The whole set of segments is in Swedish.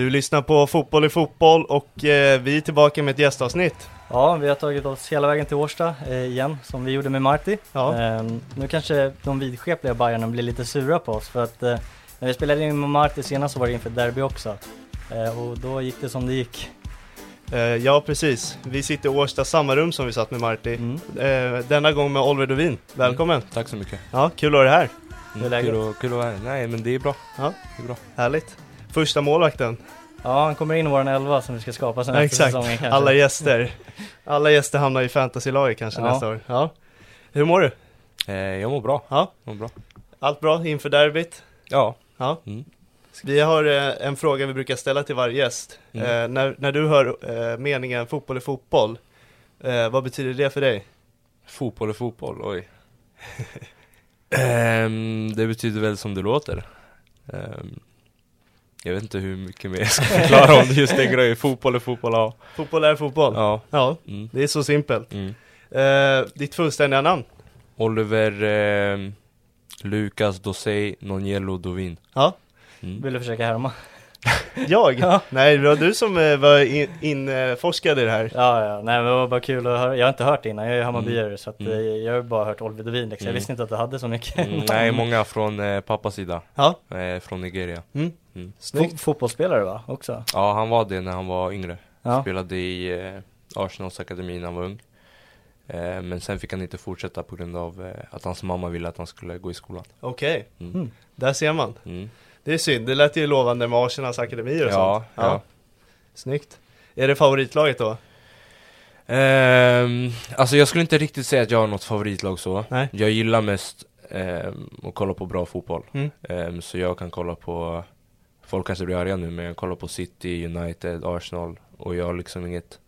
Du lyssnar på Fotboll i fotboll och eh, vi är tillbaka med ett gästavsnitt. Ja, vi har tagit oss hela vägen till Årsta eh, igen, som vi gjorde med Marti. Ja. Eh, nu kanske de vidskepliga Bajarna blir lite sura på oss, för att eh, när vi spelade in med Marti senast så var det inför derby också. Eh, och då gick det som det gick. Eh, ja, precis. Vi sitter i Årsta, samma rum som vi satt med Marti. Mm. Eh, denna gång med Oliver Dovin. Välkommen! Tack så mycket. Ja, kul att ha dig här. Läget? Kul, att, kul att vara här. Nej men det är bra. Ja. Det är bra. Härligt. Första målvakten. Ja, han kommer in i våran elva som vi ska skapa sen Ja, efter exakt. säsongen kanske. Alla gäster. Alla gäster hamnar i fantasylaget kanske Ja. nästa år. Ja. Hur mår du? Eh, jag mår bra. Ja. Jag mår bra. Allt bra inför derbyt? Ja. Ja. Mm. Vi har eh, en fråga vi brukar ställa till varje gäst. Mm. Eh, när, när du hör eh, meningen fotboll är fotboll, eh, vad betyder det för dig? Fotboll är fotboll, oj. Ehm, det betyder väl som det låter. Ehm, jag vet inte hur mycket mer jag ska förklara om just den grejen. Fotboll är fotboll, ja. Fotboll är fotboll? Ja. Ja, Mm. det är så simpelt. Mm. Eh, ditt fullständiga namn? Oliver ehm, Lukas Dosei Noniello Dovin. Ja. Mm. Vill du försöka härma? Jag? Ja. Nej, det var du som eh, var in- inforskad i det här. Ja, ja, nej men det var bara kul att höra. Jag har inte hört det innan, jag är Hammarbyare så att Mm. eh, jag har bara hört Oliver Dovin liksom. Jag Mm. visste inte att du hade så mycket. Mm, nej, många från eh, pappas sida. Ja, Eh, från Nigeria. mm. Mm. Fo- fotbollsspelare va, också? Ja, han var det när han var yngre. Ja. Spelade i eh, Arsenals akademi när han var ung. Eh, men sen fick han inte fortsätta på grund av eh, att hans mamma ville att han skulle gå i skolan. Okej, Mm. Mm. där ser man. Mm. Det är synd, det lät ju lovande med Arsenals akademier och Ja, sånt. ja. Snyggt. Är det favoritlaget då? Ehm, alltså jag skulle inte riktigt säga att jag har något favoritlag så. Nej. Jag gillar mest ehm, att kolla på bra fotboll. Mm. Ehm, så jag kan kolla på, folk kanske blir arga nu, men jag kollar på City, United, Arsenal. Och jag har liksom inget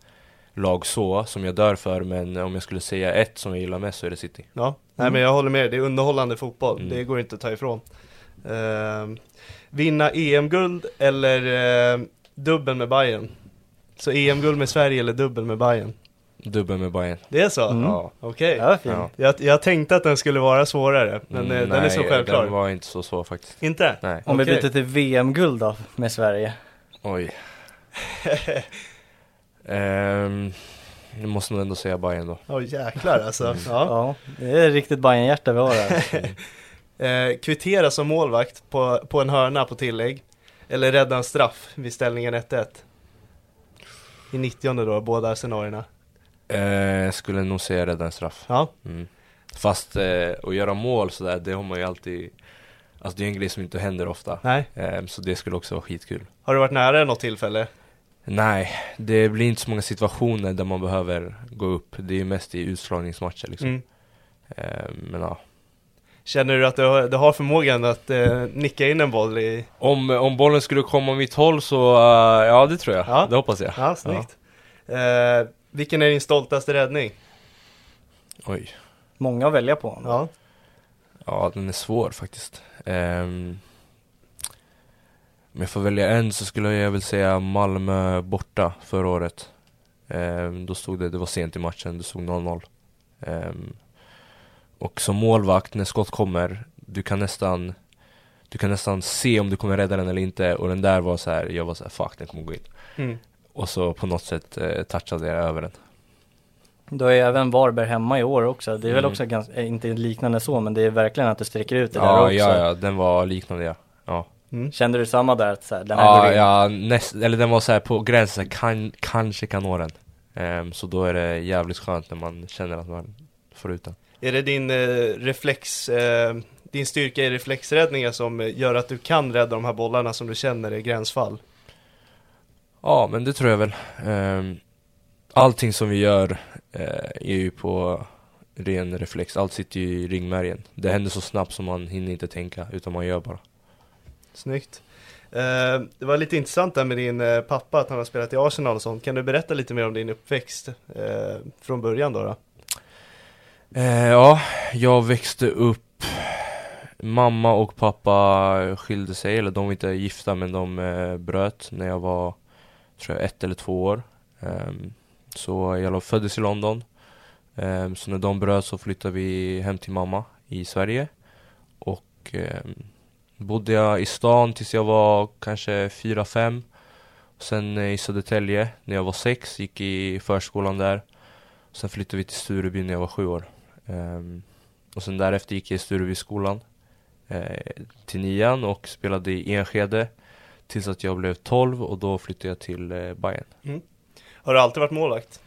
lag så, som jag dör för. Men om jag skulle säga ett som jag gillar mest så är det City. Ja, nej men jag håller med, det är underhållande fotboll, Mm. det går inte att ta ifrån. Ehm, vinna EM-guld eller uh, dubbel med Bayern Så EM-guld med Sverige eller dubbel med Bayern Dubbel med Bayern. Det är så? Mm. Ja. Okej. Ja, fint. Ja. Jag, jag tänkte att den skulle vara svårare, men Mm, den är så nej, självklar. Den var inte så svår faktiskt. Inte? Nej. Om vi Okej. byter till VM-guld då, med Sverige? Oj. Ehm, jag måste nog ändå säga Bayern då. Oj jäklar alltså. Mm. Ja. Ja, det är riktigt Bajen-hjärta vi har här. Eh, kvittera som målvakt på, på en hörna på tillägg. Eller rädda en straff vid ställningen 1-1. I 90 då, båda scenarierna. Eh, jag skulle nog säga rädda en straff. Ja, Mm. Fast eh, att göra mål sådär, det har man ju alltid Alltså det är en grej som inte händer ofta. nej. Eh, så det skulle också vara skitkul. Har du varit nära något tillfälle? Nej, det blir inte så många situationer där man behöver gå upp. Det är ju mest i utslagningsmatcher liksom. Mm. Eh, men ja. Känner du att du har, du har förmågan att eh, nicka in en boll i... Om, om bollen skulle komma mitt håll så, uh, ja det tror jag. Ja. Det hoppas jag. Ja, snyggt. Eh, vilken är din stoltaste räddning? Oj. Många att välja på. Ja. Ja, den är svår faktiskt. Um, om jag får välja en så skulle jag väl säga Malmö borta förra året. Ehm, då stod det, det var sent i matchen, det stod 0-0. Ehm, och som målvakt, när skott kommer, du kan nästan Du kan nästan se om du kommer rädda den eller inte och den där var så här, jag var så här, fuck den kommer gå in. Mm. Och så på något sätt eh, touchade jag över den. Du har ju även Varberg hemma i år också. Det är väl Mm. också ganska, eh, inte liknande så, men det är verkligen att du sträcker ut det där Ja, också. ja, ja, den var liknande ja. Ja, Mm. Kände du samma där? Att så här, den här ja, ja näst, eller den var så här på gränsen, kan, kanske kan nå den. Ehm, så då är det jävligt skönt när man känner att man får ut den. Är det din eh, reflex, eh, din styrka i reflexräddningar som gör att du kan rädda de här bollarna som du känner är gränsfall? Ja, men det tror jag väl. Ehm, allting som vi gör eh, är ju på ren reflex. Allt sitter ju i ringmärgen. Det händer så snabbt som man hinner inte tänka, utan man gör bara. Snyggt. Eh, det var lite intressant där med din eh, pappa, att han har spelat i Arsenal och sånt. Kan du berätta lite mer om din uppväxt eh, från början då? då? Ja, jag växte upp Mamma och pappa skilde sig, eller de var inte gifta men de bröt när jag var tror jag ett eller två år. Ehm, så jag föddes i London. Ehm, så när de bröt så flyttade vi hem till mamma i Sverige. Och ehm, bodde jag i stan tills jag var kanske fyra fem. Sen eh, i Södertälje när jag var sex, gick i förskolan där. Sen flyttade vi till Stureby när jag var sju år. Och sen därefter gick jag i Sturebyskolan eh, till nian och spelade i Enskede tills att jag blev 12 och då flyttade jag till eh, Bayern. Har du alltid varit målvakt?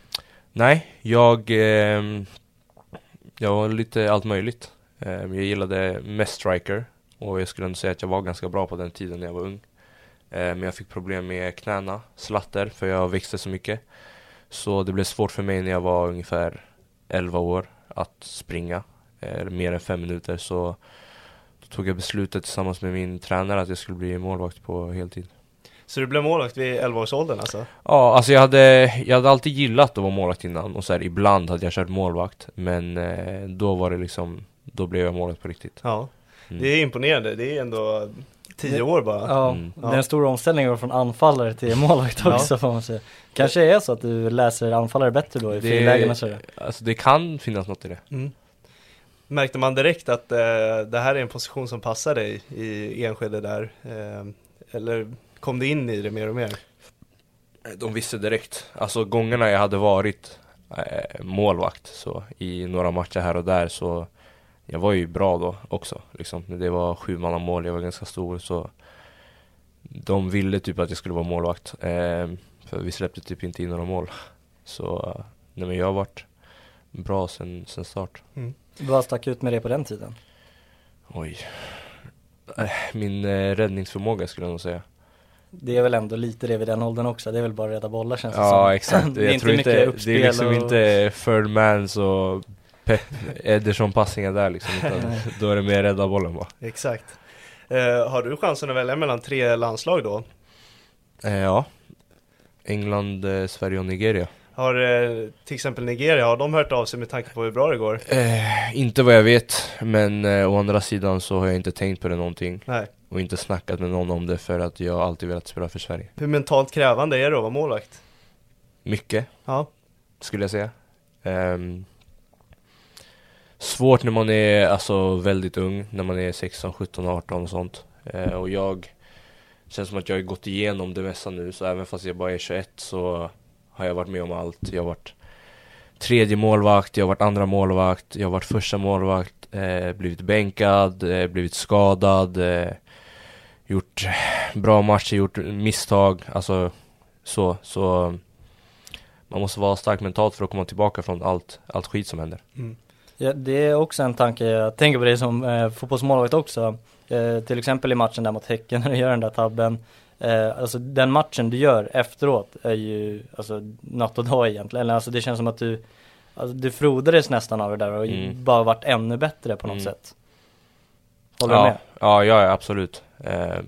Nej, jag, ehm, jag var lite allt möjligt. Ehm, jag gillade mest striker och jag skulle ändå säga att jag var ganska bra på den tiden när jag var ung. Ehm, men jag fick problem med knäna, slatter, för jag växte så mycket. Så det blev svårt för mig när jag var ungefär 11 år att springa eh, mer än fem minuter. Så då tog jag beslutet tillsammans med min tränare att jag skulle bli målvakt på heltid. Så du blev målvakt vid 11-årsåldern alltså? Ja, alltså jag hade, jag hade alltid gillat att vara målvakt innan och så här, ibland hade jag kört målvakt Men eh, då var det liksom, då blev jag målvakt på riktigt Ja. Mm. Det är imponerande, det är ändå 10 år bara. Ja, Mm. det är en stor omställning från anfallare till målvakt Ja. också får man säga. Kanske är så att du läser anfallare bättre då i Det- frilägena så. Alltså det kan finnas något i det Mm. Märkte man direkt att eh, det här är en position som passar dig i Enskede där? Eh, eller kom det in i det mer och mer? De visste direkt, alltså gångerna jag hade varit eh, målvakt så i några matcher här och där så Jag var ju bra då också liksom, det var sju mål, jag var ganska stor så De ville typ att jag skulle vara målvakt. Eh, För vi släppte typ inte in några mål. Så, eh, nej men jag har varit bra sen, sen start Vad stack ut med det på den tiden? Oj Eh, Min eh, räddningsförmåga skulle jag nog säga Det är väl ändå lite det vid den åldern också, det är väl bara att rädda bollar känns det som. Ja exakt, det är jag inte tror mycket inte, det är liksom och... inte third mans och Pep Ederson passningar där liksom, utan då är det mer rädda bollen bara Exakt. Eh, har du chansen att välja mellan tre landslag då? eh, Ja England, eh, Sverige och Nigeria Har eh, till exempel Nigeria, har de hört av sig med tanke på hur bra det går? eh, Inte vad jag vet, men eh, å andra sidan så har jag inte tänkt på det någonting Nej. Och inte snackat med någon om det för att jag alltid velat spela för Sverige Hur mentalt krävande är det att vara målvakt? Mycket Ja. skulle jag säga. Ehm, svårt när man är alltså väldigt ung, när man är 16, 17, 18 och sånt. Eh, och jag känns som att jag har gått igenom det mesta nu, så även fast jag bara är 21 så har jag varit med om allt. Jag har varit tredje målvakt, jag har varit andra målvakt, jag har varit första målvakt, eh, blivit bänkad, eh, blivit skadad, eh, gjort bra matcher, gjort misstag, alltså så, så man måste vara stark mentalt för att komma tillbaka från allt, allt skit som händer. Mm. Ja, det är också en tanke, jag tänker på det som eh, fotbollsmålvakt också. Eh, till exempel i matchen där mot Häcken när du gör den där tabben. Eh, alltså den matchen du gör efteråt är ju alltså natt och dag egentligen. Eller, Alltså det känns som att du, alltså, du frodades nästan av det där och Mm. bara varit ännu bättre på något Mm. sätt. Håller du ja, med? Ja, ja, ja, absolut. Eh,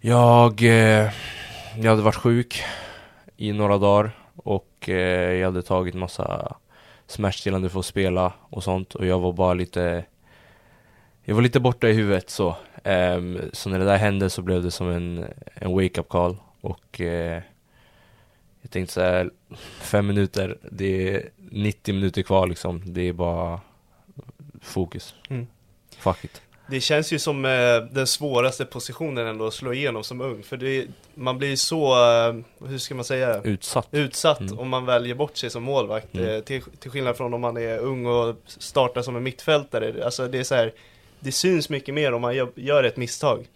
jag, eh, jag hade varit sjuk i några dagar och eh, jag hade tagit massa smärtstillande för att spela och sånt och jag var bara lite Jag var lite borta i huvudet så Ehm, Så när det där hände så blev det som en, en wake-up call och eh, Jag tänkte så här, fem minuter, det är 90 minuter kvar liksom, det är bara fokus Mm. Fuck it Det känns ju som eh, den svåraste positionen ändå att slå igenom som ung, för det, man blir så, eh, hur ska man säga, Utsatt utsatt Mm. om man väljer bort sig som målvakt. Mm. Eh, till, till skillnad från om man är ung och startar som en mittfältare. Alltså det är så här, det syns mycket mer om man gör, ett misstag.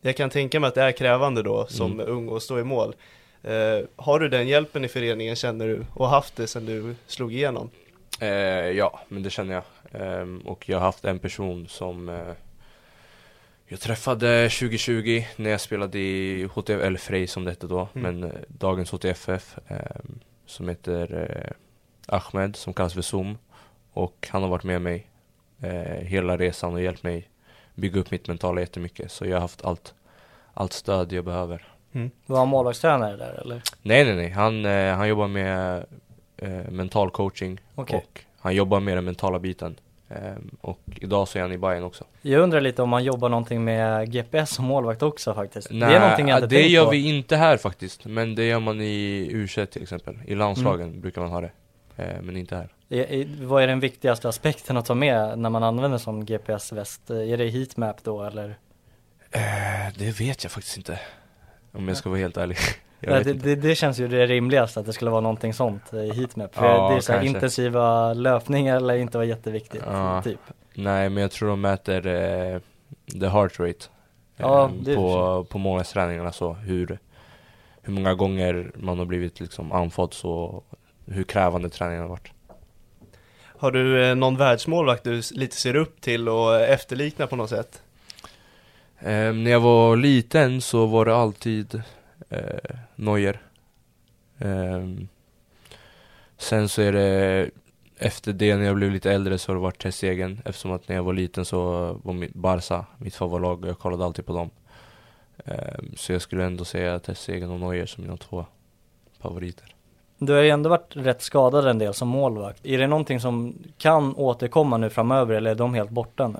Jag kan tänka mig att det är krävande då som Mm. ung att stå i mål. Eh, har du den hjälpen i föreningen känner du och haft det sedan du slog igenom? Eh, ja, men det känner jag. Ehm, och jag har haft en person som eh, jag träffade 2020 när jag spelade i HTF, eller Frej som det hette då, Mm. men eh, dagens HTFF ehm, som heter eh, Ahmed, som kallas för Zoom. Och han har varit med mig eh, hela resan och hjälpt mig bygga upp mitt mentala jättemycket. Så jag har haft allt, allt stöd jag behöver. Var han målvaktstränare där eller? Nej, nej, nej. Han, eh, han jobbar med eh, mental coaching Okej. och han jobbar med den mentala biten. Ehm, och idag så är han i Bayern också. Jag undrar lite om han jobbar någonting med GPS som målvakt också faktiskt. det är någonting jag inte det gör på. vi inte här faktiskt. Men det gör man i u till exempel. I landslagen Mm. brukar man ha det. Eh, men inte här. I- Vad är den viktigaste aspekten att ta med när man använder som GPS-väst? Är det heatmap då eller? Eh, det vet jag faktiskt inte. Om jag ska vara helt ärlig. vet det, det, det känns ju det rimligaste att det skulle vara någonting sånt i heatmap. För Ja, det är så här intensiva löpningar eller inte vara jätteviktigt. Ja. Typ. Nej, men jag tror de mäter eh, the heart rate. Ja, eh, på, på målvaktsträningarna så. Hur, hur många gånger man har blivit liksom andfådd så. Hur krävande träningen har varit. Har du eh, någon världsmålvakt du lite ser upp till och efterliknar på något sätt? Eh, när jag var liten så var det alltid eh, Neuer. Ehm, sen så är det efter det när jag blev lite äldre så har det varit Ter eftersom att när jag var liten så var mitt Barca mitt favoritlag och jag kollade alltid på dem. Ehm, så jag skulle ändå säga Ter och Neuer som mina två favoriter. Du har ju ändå varit rätt skadad en del som målvakt. Är det någonting som kan återkomma nu framöver eller är de helt borta nu?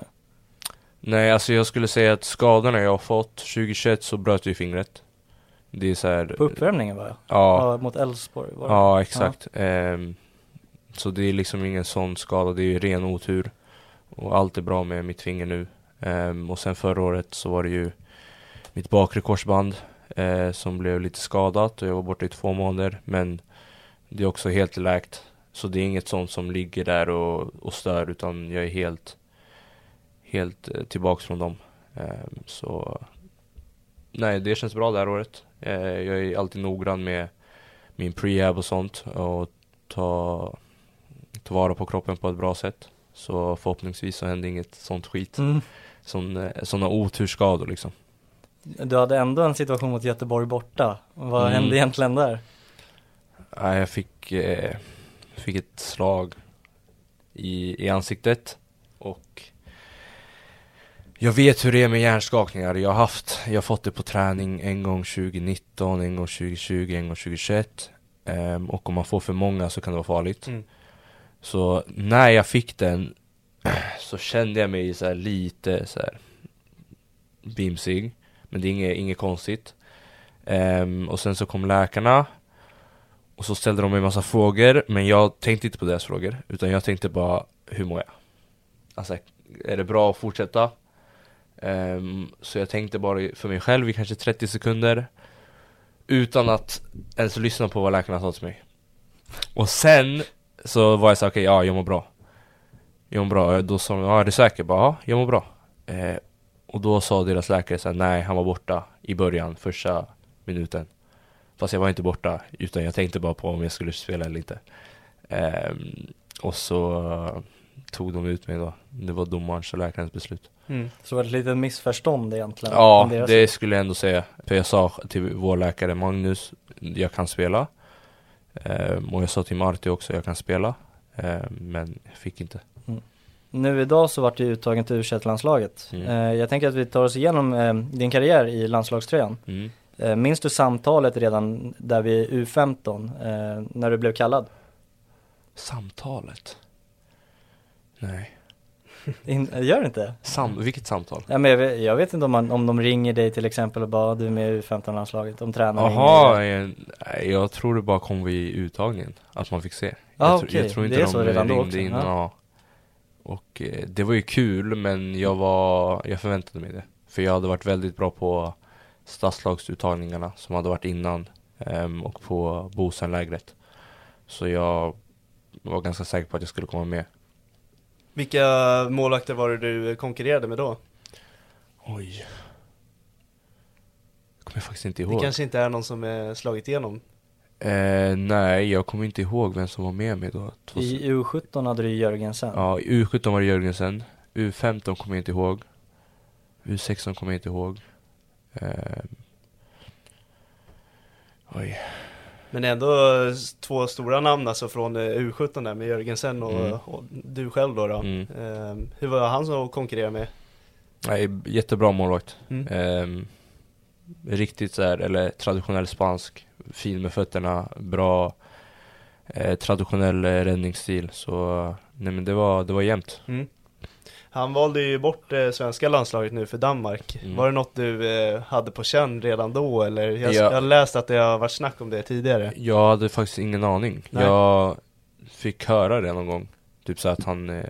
Nej, alltså jag skulle säga att skadorna jag har fått 2021 så bröt jag ju fingret. Det är så här, På uppvärmningen va? Ja, Ja, mot Elfsborg var det? Ja, exakt. Ehm, så det är liksom ingen sån skada, det är ju ren otur. Och allt är bra med mitt finger nu. Ehm, och sen förra året så var det ju mitt bakre korsband eh, som blev lite skadat och jag var borta i två månader. Men det är också helt läkt. Så det är inget sånt som ligger där och, och stör utan jag är helt, helt eh, tillbaks från dem. Ehm, så nej, det känns bra det här året. Eh, jag är alltid noggrann med min prehab och sånt och ta, ta vara på kroppen på ett bra sätt. Så förhoppningsvis så händer inget sånt skit. Mm. Sån, eh, oturskador liksom. Du hade ändå en situation mot Göteborg borta. Vad Mm. hände egentligen där? Nej, jag fick, eh, fick ett slag i, i ansiktet och jag vet hur det är med hjärnskakningar. Jag har haft, jag har fått det på träning en gång 2019, en gång 2020, en gång 2021. Ehm, och om man får för många så kan det vara farligt. Mm. Så när jag fick den så kände jag mig så här lite så här bimsig. Men det är inget, inget konstigt. Ehm, och sen så kom läkarna och så ställde de mig en massa frågor, men jag tänkte inte på deras frågor, utan jag tänkte bara, hur mår jag? Alltså, är det bra att fortsätta? Um, så jag tänkte bara för mig själv i kanske 30 sekunder, utan att ens lyssna på vad läkarna sa till mig. Och sen så var jag så okej, ja jag mår bra. Jag mår bra, då sa de, ja är du säker? Bara, ja, jag mår bra. Eh, och då sa deras läkare så här, nej han var borta i början, första minuten. Fast jag var inte borta, utan jag tänkte bara på om jag skulle spela eller inte. Ehm, och så tog de ut mig då. Det var domarens och läkarens beslut. Mm. Så var det ett litet missförstånd egentligen? Ja, deras det skulle jag ändå säga. För jag sa till vår läkare Magnus, jag kan spela. Ehm, och jag sa till Marti också, jag kan spela. Ehm, men jag fick inte. nu idag så vart du uttagen till u landslaget Mm. eh, Jag tänker att vi tar oss igenom eh, din karriär i landslagströjan. Eh, minns du samtalet redan där vid U15 eh, när du blev kallad? Samtalet? Nej. In, gör det inte? Sam vilket samtal? Ja, men jag, vet, jag vet inte om, man, om de ringer dig till exempel och bara du är med i U15-landslaget, om tränaren Jaha, ringer dig. eh, jag tror det bara kom vid uttagningen, att man fick se. Ah, jag, okej. jag tror inte Det är de så redan då ringde också, innan, ja. ja. Och eh, det var ju kul, men jag var, jag förväntade mig det. För jag hade varit väldigt bra på stadslagsuttagningarna som hade varit innan ehm, och på Bosenlägret. Så jag var ganska säker på att jag skulle komma med. Vilka målvakter var det du konkurrerade med då? Oj. Kommer jag faktiskt inte Det ihåg. kanske inte är någon som är slagit igenom? Eh, nej, jag kommer inte ihåg vem som var med mig då. Två- I U17 hade du Jörgensen. Ja, i U17 var det Jörgensen. U15 kommer jag inte ihåg. U16 kommer jag inte ihåg. Eh, oj. Men ändå två stora namn alltså från eh, U17 där med Jörgensen och, Mm. och du själv då. då. Mm. Eh, hur var han som konkurrera med? Nej, jättebra målvakt. Mm. Ehm, riktigt så här, eller traditionell spansk. Fin med fötterna, bra eh, traditionell eh, räddningsstil. Så nej men det var, det var jämnt. Han valde ju bort eh, svenska landslaget nu för Danmark. Mm. Var det något du eh, hade på känn redan då eller? Jag, Ja. jag har läst att det har varit snack om det tidigare. Jag hade faktiskt ingen aning. Nej. Jag fick höra det någon gång. Typ så att han eh,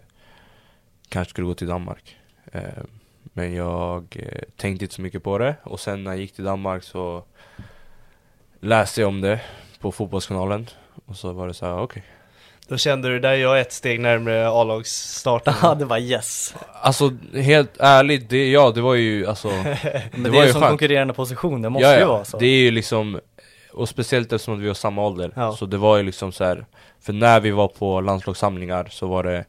kanske skulle gå till Danmark. Eh, men jag tänkte inte så mycket på det. Och sen när jag gick till Danmark så läste jag om det på Fotbollskanalen. Och så var det så här, okej. Då kände du, där är jag ett steg närmare A-lagsstarten. Ja, det var yes. Alltså helt ärligt, det, ja det var ju alltså Men Det det, var är ju en sån skönt. konkurrerande position, det måste ja, ju ja, vara så. Det är ju liksom Och speciellt eftersom att vi har samma ålder Ja. Så det var ju liksom så här. För när vi var på landslagssamlingar så var det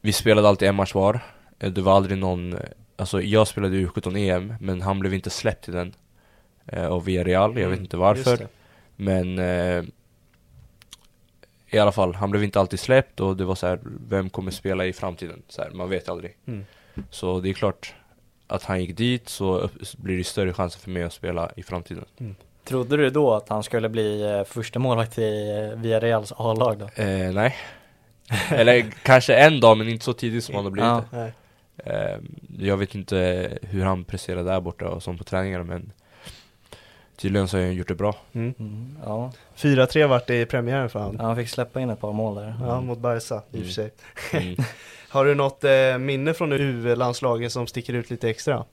Vi spelade alltid en match var Eh, Det var aldrig någon eh, Alltså jag spelade U17 EM Men han blev inte släppt till den eh, Av Villarreal, jag vet Mm, inte just varför. Men eh, I alla fall, han blev inte alltid släppt och det var så här, Vem kommer spela i framtiden? Så här, man vet aldrig Mm. Så det är klart Att han gick dit så blir det större chanser för mig att spela i framtiden Trodde du då att han skulle bli eh, första målvakt i eh, Villareals A-lag då? eh, Nej Eller kanske en dag men inte så tidigt som han har blivit Ja. eh, Jag vet inte hur han presterar där borta och som på träningarna men Tydligen så har han gjort det bra Mm. Mm, ja. 4-3 vart det i premiären för han. ja, han fick släppa in ett par mål där. Ja, mot Barca i och för sig. mm. Har du något eh, minne från U-landslaget som sticker ut lite extra?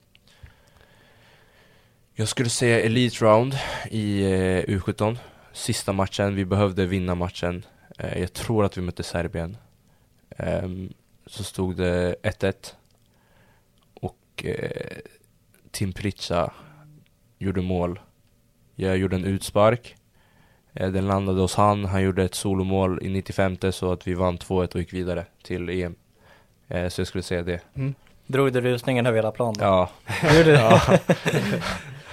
Jag skulle säga Elite Round i eh, U17 Sista matchen, vi behövde vinna matchen eh, Jag tror att vi mötte Serbien Ehm, Så stod det 1-1 Och eh, Tim Pritcha gjorde mål Jag gjorde en utspark eh, Den landade hos han, han gjorde ett solomål i 95 så att vi vann 2-1 och gick vidare till EM eh, Så jag skulle säga det Drog du rusningen över hela planen? Ja, Gjorde det?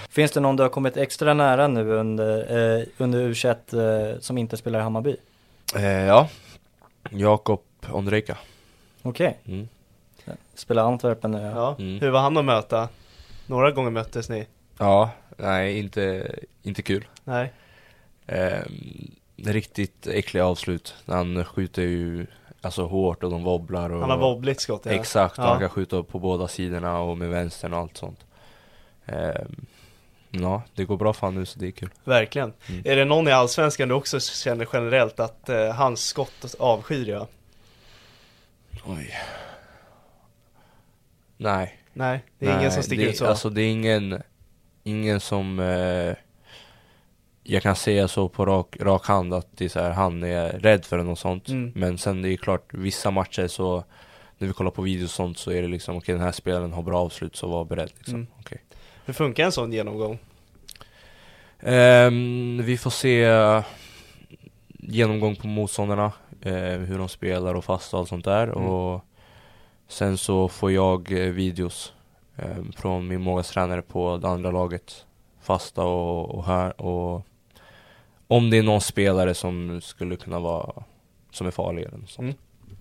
Finns det någon du har kommit extra nära nu under, eh, under U21 eh, som inte spelar i Hammarby? eh, ja Jakob Ondrejka Okej, mm. spelar Antwerpen nu ja. Ja. Mm. Hur var han att möta? Några gånger möttes ni? Ja, nej inte, inte kul. Nej. Ehm, riktigt äckliga avslut. Han skjuter ju alltså hårt och de wobblar och Han har wobbligt skott ja. Exakt, Ja. han kan skjuta på båda sidorna och med vänstern och allt sånt. Ehm, ja, det går bra för han nu så det är kul. Verkligen. Mm. Är det någon i Allsvenskan du också känner generellt att eh, hans skott avskyr jag? Oj. Nej. Nej, det är nej, ingen som sticker det, ut så. Alltså det är ingen, ingen som eh, jag kan säga så på rak, rak hand att det är så här, han är rädd för något sånt. Mm. Men sen det är klart, vissa matcher så när vi kollar på videos och sånt så är det liksom okej den här spelaren har bra avslut så var beredd liksom. Mm. Okej. Hur funkar en sån genomgång? Ehm, vi får se eh, genomgång på motståndarna, eh, hur de spelar och fasta och allt sånt där. Mm. Och sen så får jag eh, videos från min målvaktstränare på det andra laget. Fasta och, och här och om det är någon spelare som skulle kunna vara som är farlig eller något sånt. Mm.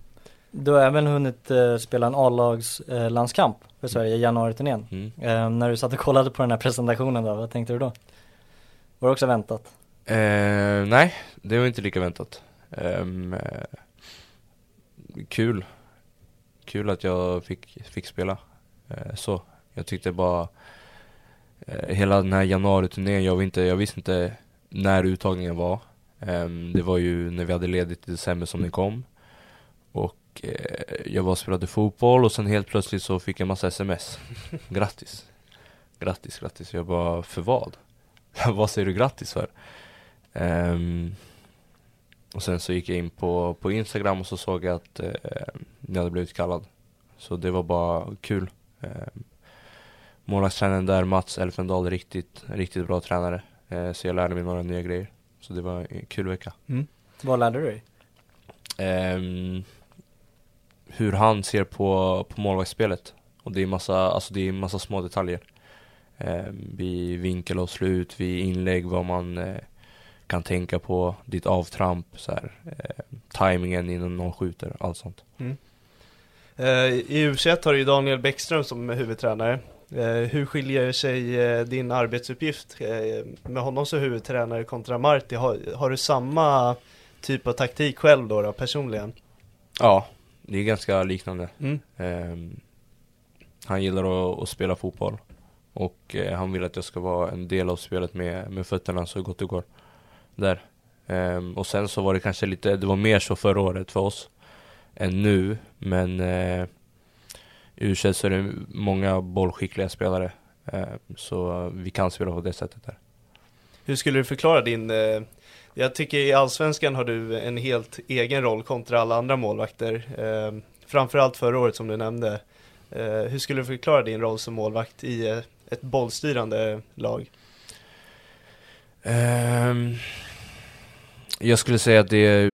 Du har även hunnit eh, spela en A-lags eh, för Sverige i januari-turnén. Mm. Eh, när du satt och kollade på den här presentationen då, vad tänkte du då? Var det också väntat? Eh, nej, det var inte lika väntat. Ehm, eh, kul. Kul att jag fick, fick spela. Eh, så. Jag tyckte bara eh, hela den här januari-turnén, jag, inte, jag visste inte när uttagningen var. Ehm, det var ju när vi hade ledigt i december som den kom. Och eh, jag var och spelade fotboll och sen helt plötsligt så fick jag massa sms. grattis. Grattis, grattis. Jag bara, för vad? vad säger du grattis för? Ehm, och sen så gick jag in på, på Instagram och så såg jag att eh, jag hade blivit kallad. Så det var bara kul. Um, Målvaktstränaren där, Mats Elfendal, riktigt, riktigt bra tränare. Eh, så jag lärde mig några nya grejer. Så det var en kul vecka. Vad lärde du dig? Ehm, hur han ser på, på målvaktsspelet. Och det är massa, alltså det är massa små detaljer. Ehm, vid vinkel och slut, vid inlägg, vad man eh, kan tänka på, ditt avtramp, så här, eh, tajmingen innan någon skjuter, allt sånt. Eh, I U21 har du ju Daniel Bäckström som är huvudtränare. Eh, hur skiljer sig eh, din arbetsuppgift eh, med honom som huvudtränare kontra Marti? Har, har du samma typ av taktik själv då, då personligen? Ja, det är ganska liknande. Mm. Ehm, han gillar att, att spela fotboll och eh, han vill att jag ska vara en del av spelet med, med fötterna så gott det går. Där. Ehm, och sen så var det kanske lite, det var mer så förra året för oss än nu, men eh, u så är det många bollskickliga spelare. Ehm, så vi kan spela på det sättet där. Hur skulle du förklara din, eh, jag tycker i Allsvenskan har du en helt egen roll kontra alla andra målvakter. Eh, framförallt förra året som du nämnde. Eh, hur skulle du förklara din roll som målvakt i eh, ett bollstyrande lag? Ehm, jag skulle säga att det är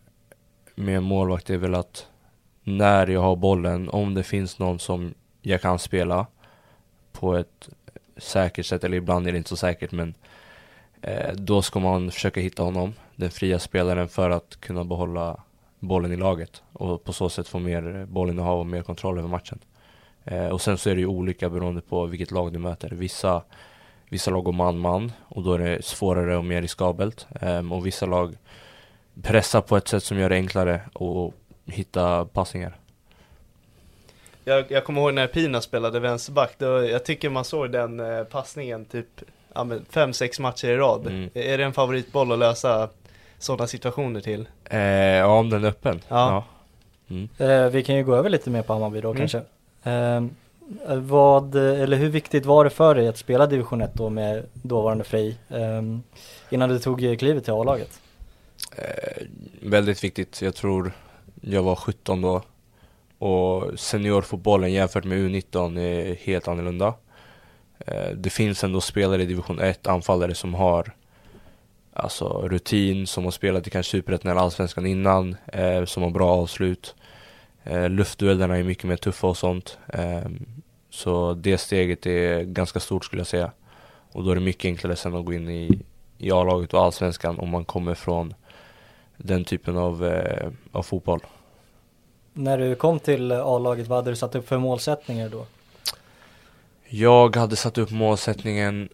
med en målvakt är väl att när jag har bollen, om det finns någon som jag kan spela på ett säkert sätt, eller ibland är det inte så säkert men eh, då ska man försöka hitta honom, den fria spelaren för att kunna behålla bollen i laget och på så sätt få mer bollinnehav och mer kontroll över matchen. Eh, och sen så är det ju olika beroende på vilket lag du möter. Vissa Vissa lag går man-man och då är det svårare och mer riskabelt. eh, och vissa lag pressar på ett sätt som gör det enklare att hitta passningar. Jag, jag kommer ihåg när Pina spelade vänsterback, då, jag tycker man såg den eh, passningen typ ja, men fem, sex matcher i rad. Mm. Är det en favoritboll att lösa sådana situationer till? Eh, ja, om den är öppen. Ja. Mm. Eh, vi kan ju gå över lite mer på Hammarby då Mm. kanske. Eh, vad, eller hur viktigt var det för dig att spela division 1 då med dåvarande Frej? Eh, innan du tog klivet till A-laget? Eh, väldigt viktigt. Jag tror jag var 17 då. Och seniorfotbollen jämfört med U19 är helt annorlunda. Eh, det finns ändå spelare i division 1, anfallare som har alltså rutin, som har spelat i kanske Superettan eller Allsvenskan innan, eh, som har bra avslut. Eh, luftduellerna är mycket mer tuffa och sånt. Eh, så det steget är ganska stort skulle jag säga. Och då är det mycket enklare sen att gå in i, i A-laget och Allsvenskan om man kommer från den typen av, eh, av fotboll. När du kom till A-laget, vad hade du satt upp för målsättningar då? Jag hade satt upp målsättningen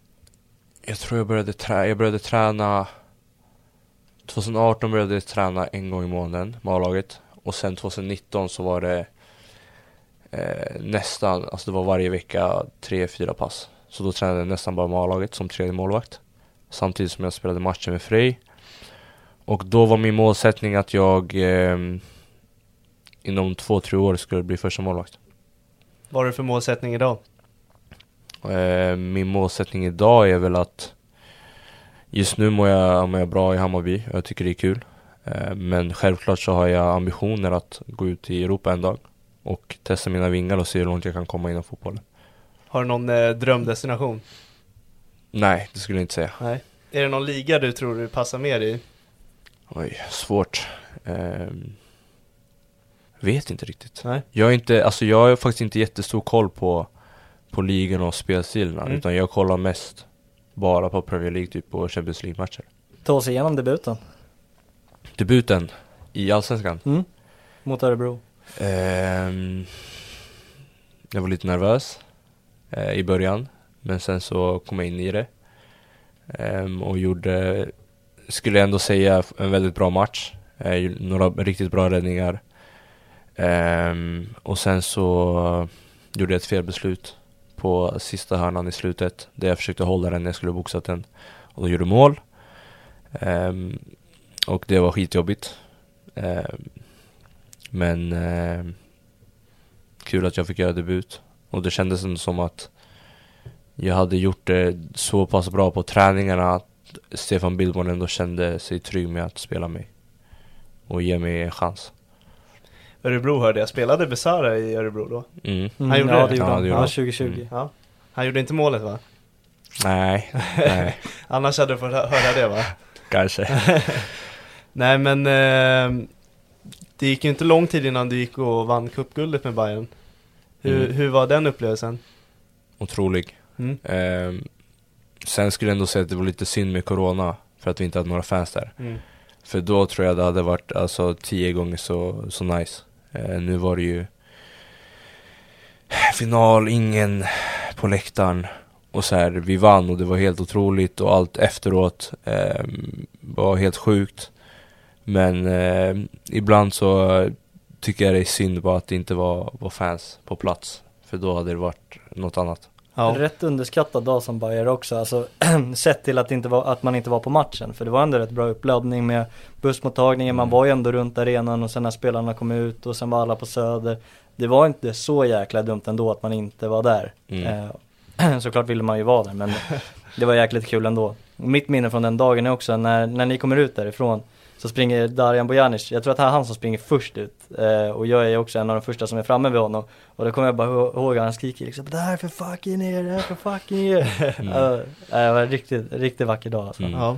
Jag tror jag började, trä jag började träna 2018 började jag träna en gång i månaden med A-laget och sen 2019 så var det eh, nästan, alltså det var varje vecka tre, fyra pass. Så då tränade jag nästan bara med A-laget som tredje målvakt. Samtidigt som jag spelade matcher med Frej. Och då var min målsättning att jag eh, inom två, tre år skulle bli första målvakt. Vad har du för målsättning idag? Eh, min målsättning idag är väl att Just nu mår jag, mår jag bra i Hammarby, jag tycker det är kul eh, Men självklart så har jag ambitioner att gå ut i Europa en dag Och testa mina vingar och se hur långt jag kan komma inom fotbollen Har du någon eh, drömdestination? Nej, det skulle jag inte säga Nej. Är det någon liga du tror du passar mer i? Oj, svårt eh, Vet inte riktigt Nej. Jag är inte, alltså jag har faktiskt inte jättestor koll på På ligorna och spelstilarna Mm. utan jag kollar mest Bara på Premier League typ och Champions League-matcher Ta oss igenom debuten. Debuten i Allsvenskan Mm. Mot Örebro. Ehm, jag var lite nervös eh, i början, men sen så kom jag in i det. Ehm, och gjorde, skulle jag ändå säga, en väldigt bra match. Eh, några riktigt bra räddningar. Ehm, och sen så gjorde jag ett felbeslut på sista hörnan i slutet, där jag försökte hålla den när jag skulle boxat den. Och då gjorde mål. Ehm, och det var skitjobbigt. Ehm, men eh, kul att jag fick göra debut. Och det kändes ändå som att jag hade gjort det så pass bra på träningarna att Stefan Billborn ändå kände sig trygg med att spela mig. Och ge mig en chans. Örebro hörde jag, spelade Besara i Örebro då? Mm. Mm, Han gjorde ja, det? det gjorde Ja, det Ja, gjorde han. 2020. Mm. Ja. Han gjorde inte målet va? Nej, nej, Annars hade du fått hö- höra det va? kanske. Nej men eh, Det gick ju inte lång tid innan du gick och vann cupguldet med Bayern hur, Mm. hur var den upplevelsen? Otrolig. Mm. Ehm, sen skulle jag ändå säga att det var lite synd med Corona, för att vi inte hade några fans där. Mm. För då tror jag det hade varit alltså tio gånger så, så nice. Eh, nu var det ju final, ingen på läktaren. Och så här, vi vann och det var helt otroligt och allt efteråt eh, var helt sjukt. Men eh, ibland så tycker jag det är synd bara att det inte var, var fans på plats. För då hade det varit något annat. Ja. Rätt underskattad dag som Bayer också, alltså sett till att, inte var, att man inte var på matchen. För det var ändå rätt bra uppladdning med bussmottagningen, man Mm. var ju ändå runt arenan och sen när spelarna kom ut och sen var alla på Söder. Det var inte så jäkla dumt ändå att man inte var där. Mm. Eh, såklart ville man ju vara där men det var jäkligt kul ändå. Mitt minne från den dagen är också när, när ni kommer ut därifrån så springer Darjan Bojanic, jag tror att det är han som springer först ut eh, och jag är också en av de första som är framme vid honom och då kommer jag bara ihå- ihåg att han skriker liksom Det här är för fucking er, det här är för fucking er Mm. Eh, Det var en riktigt, riktigt vacker dag alltså. Mm. Ja.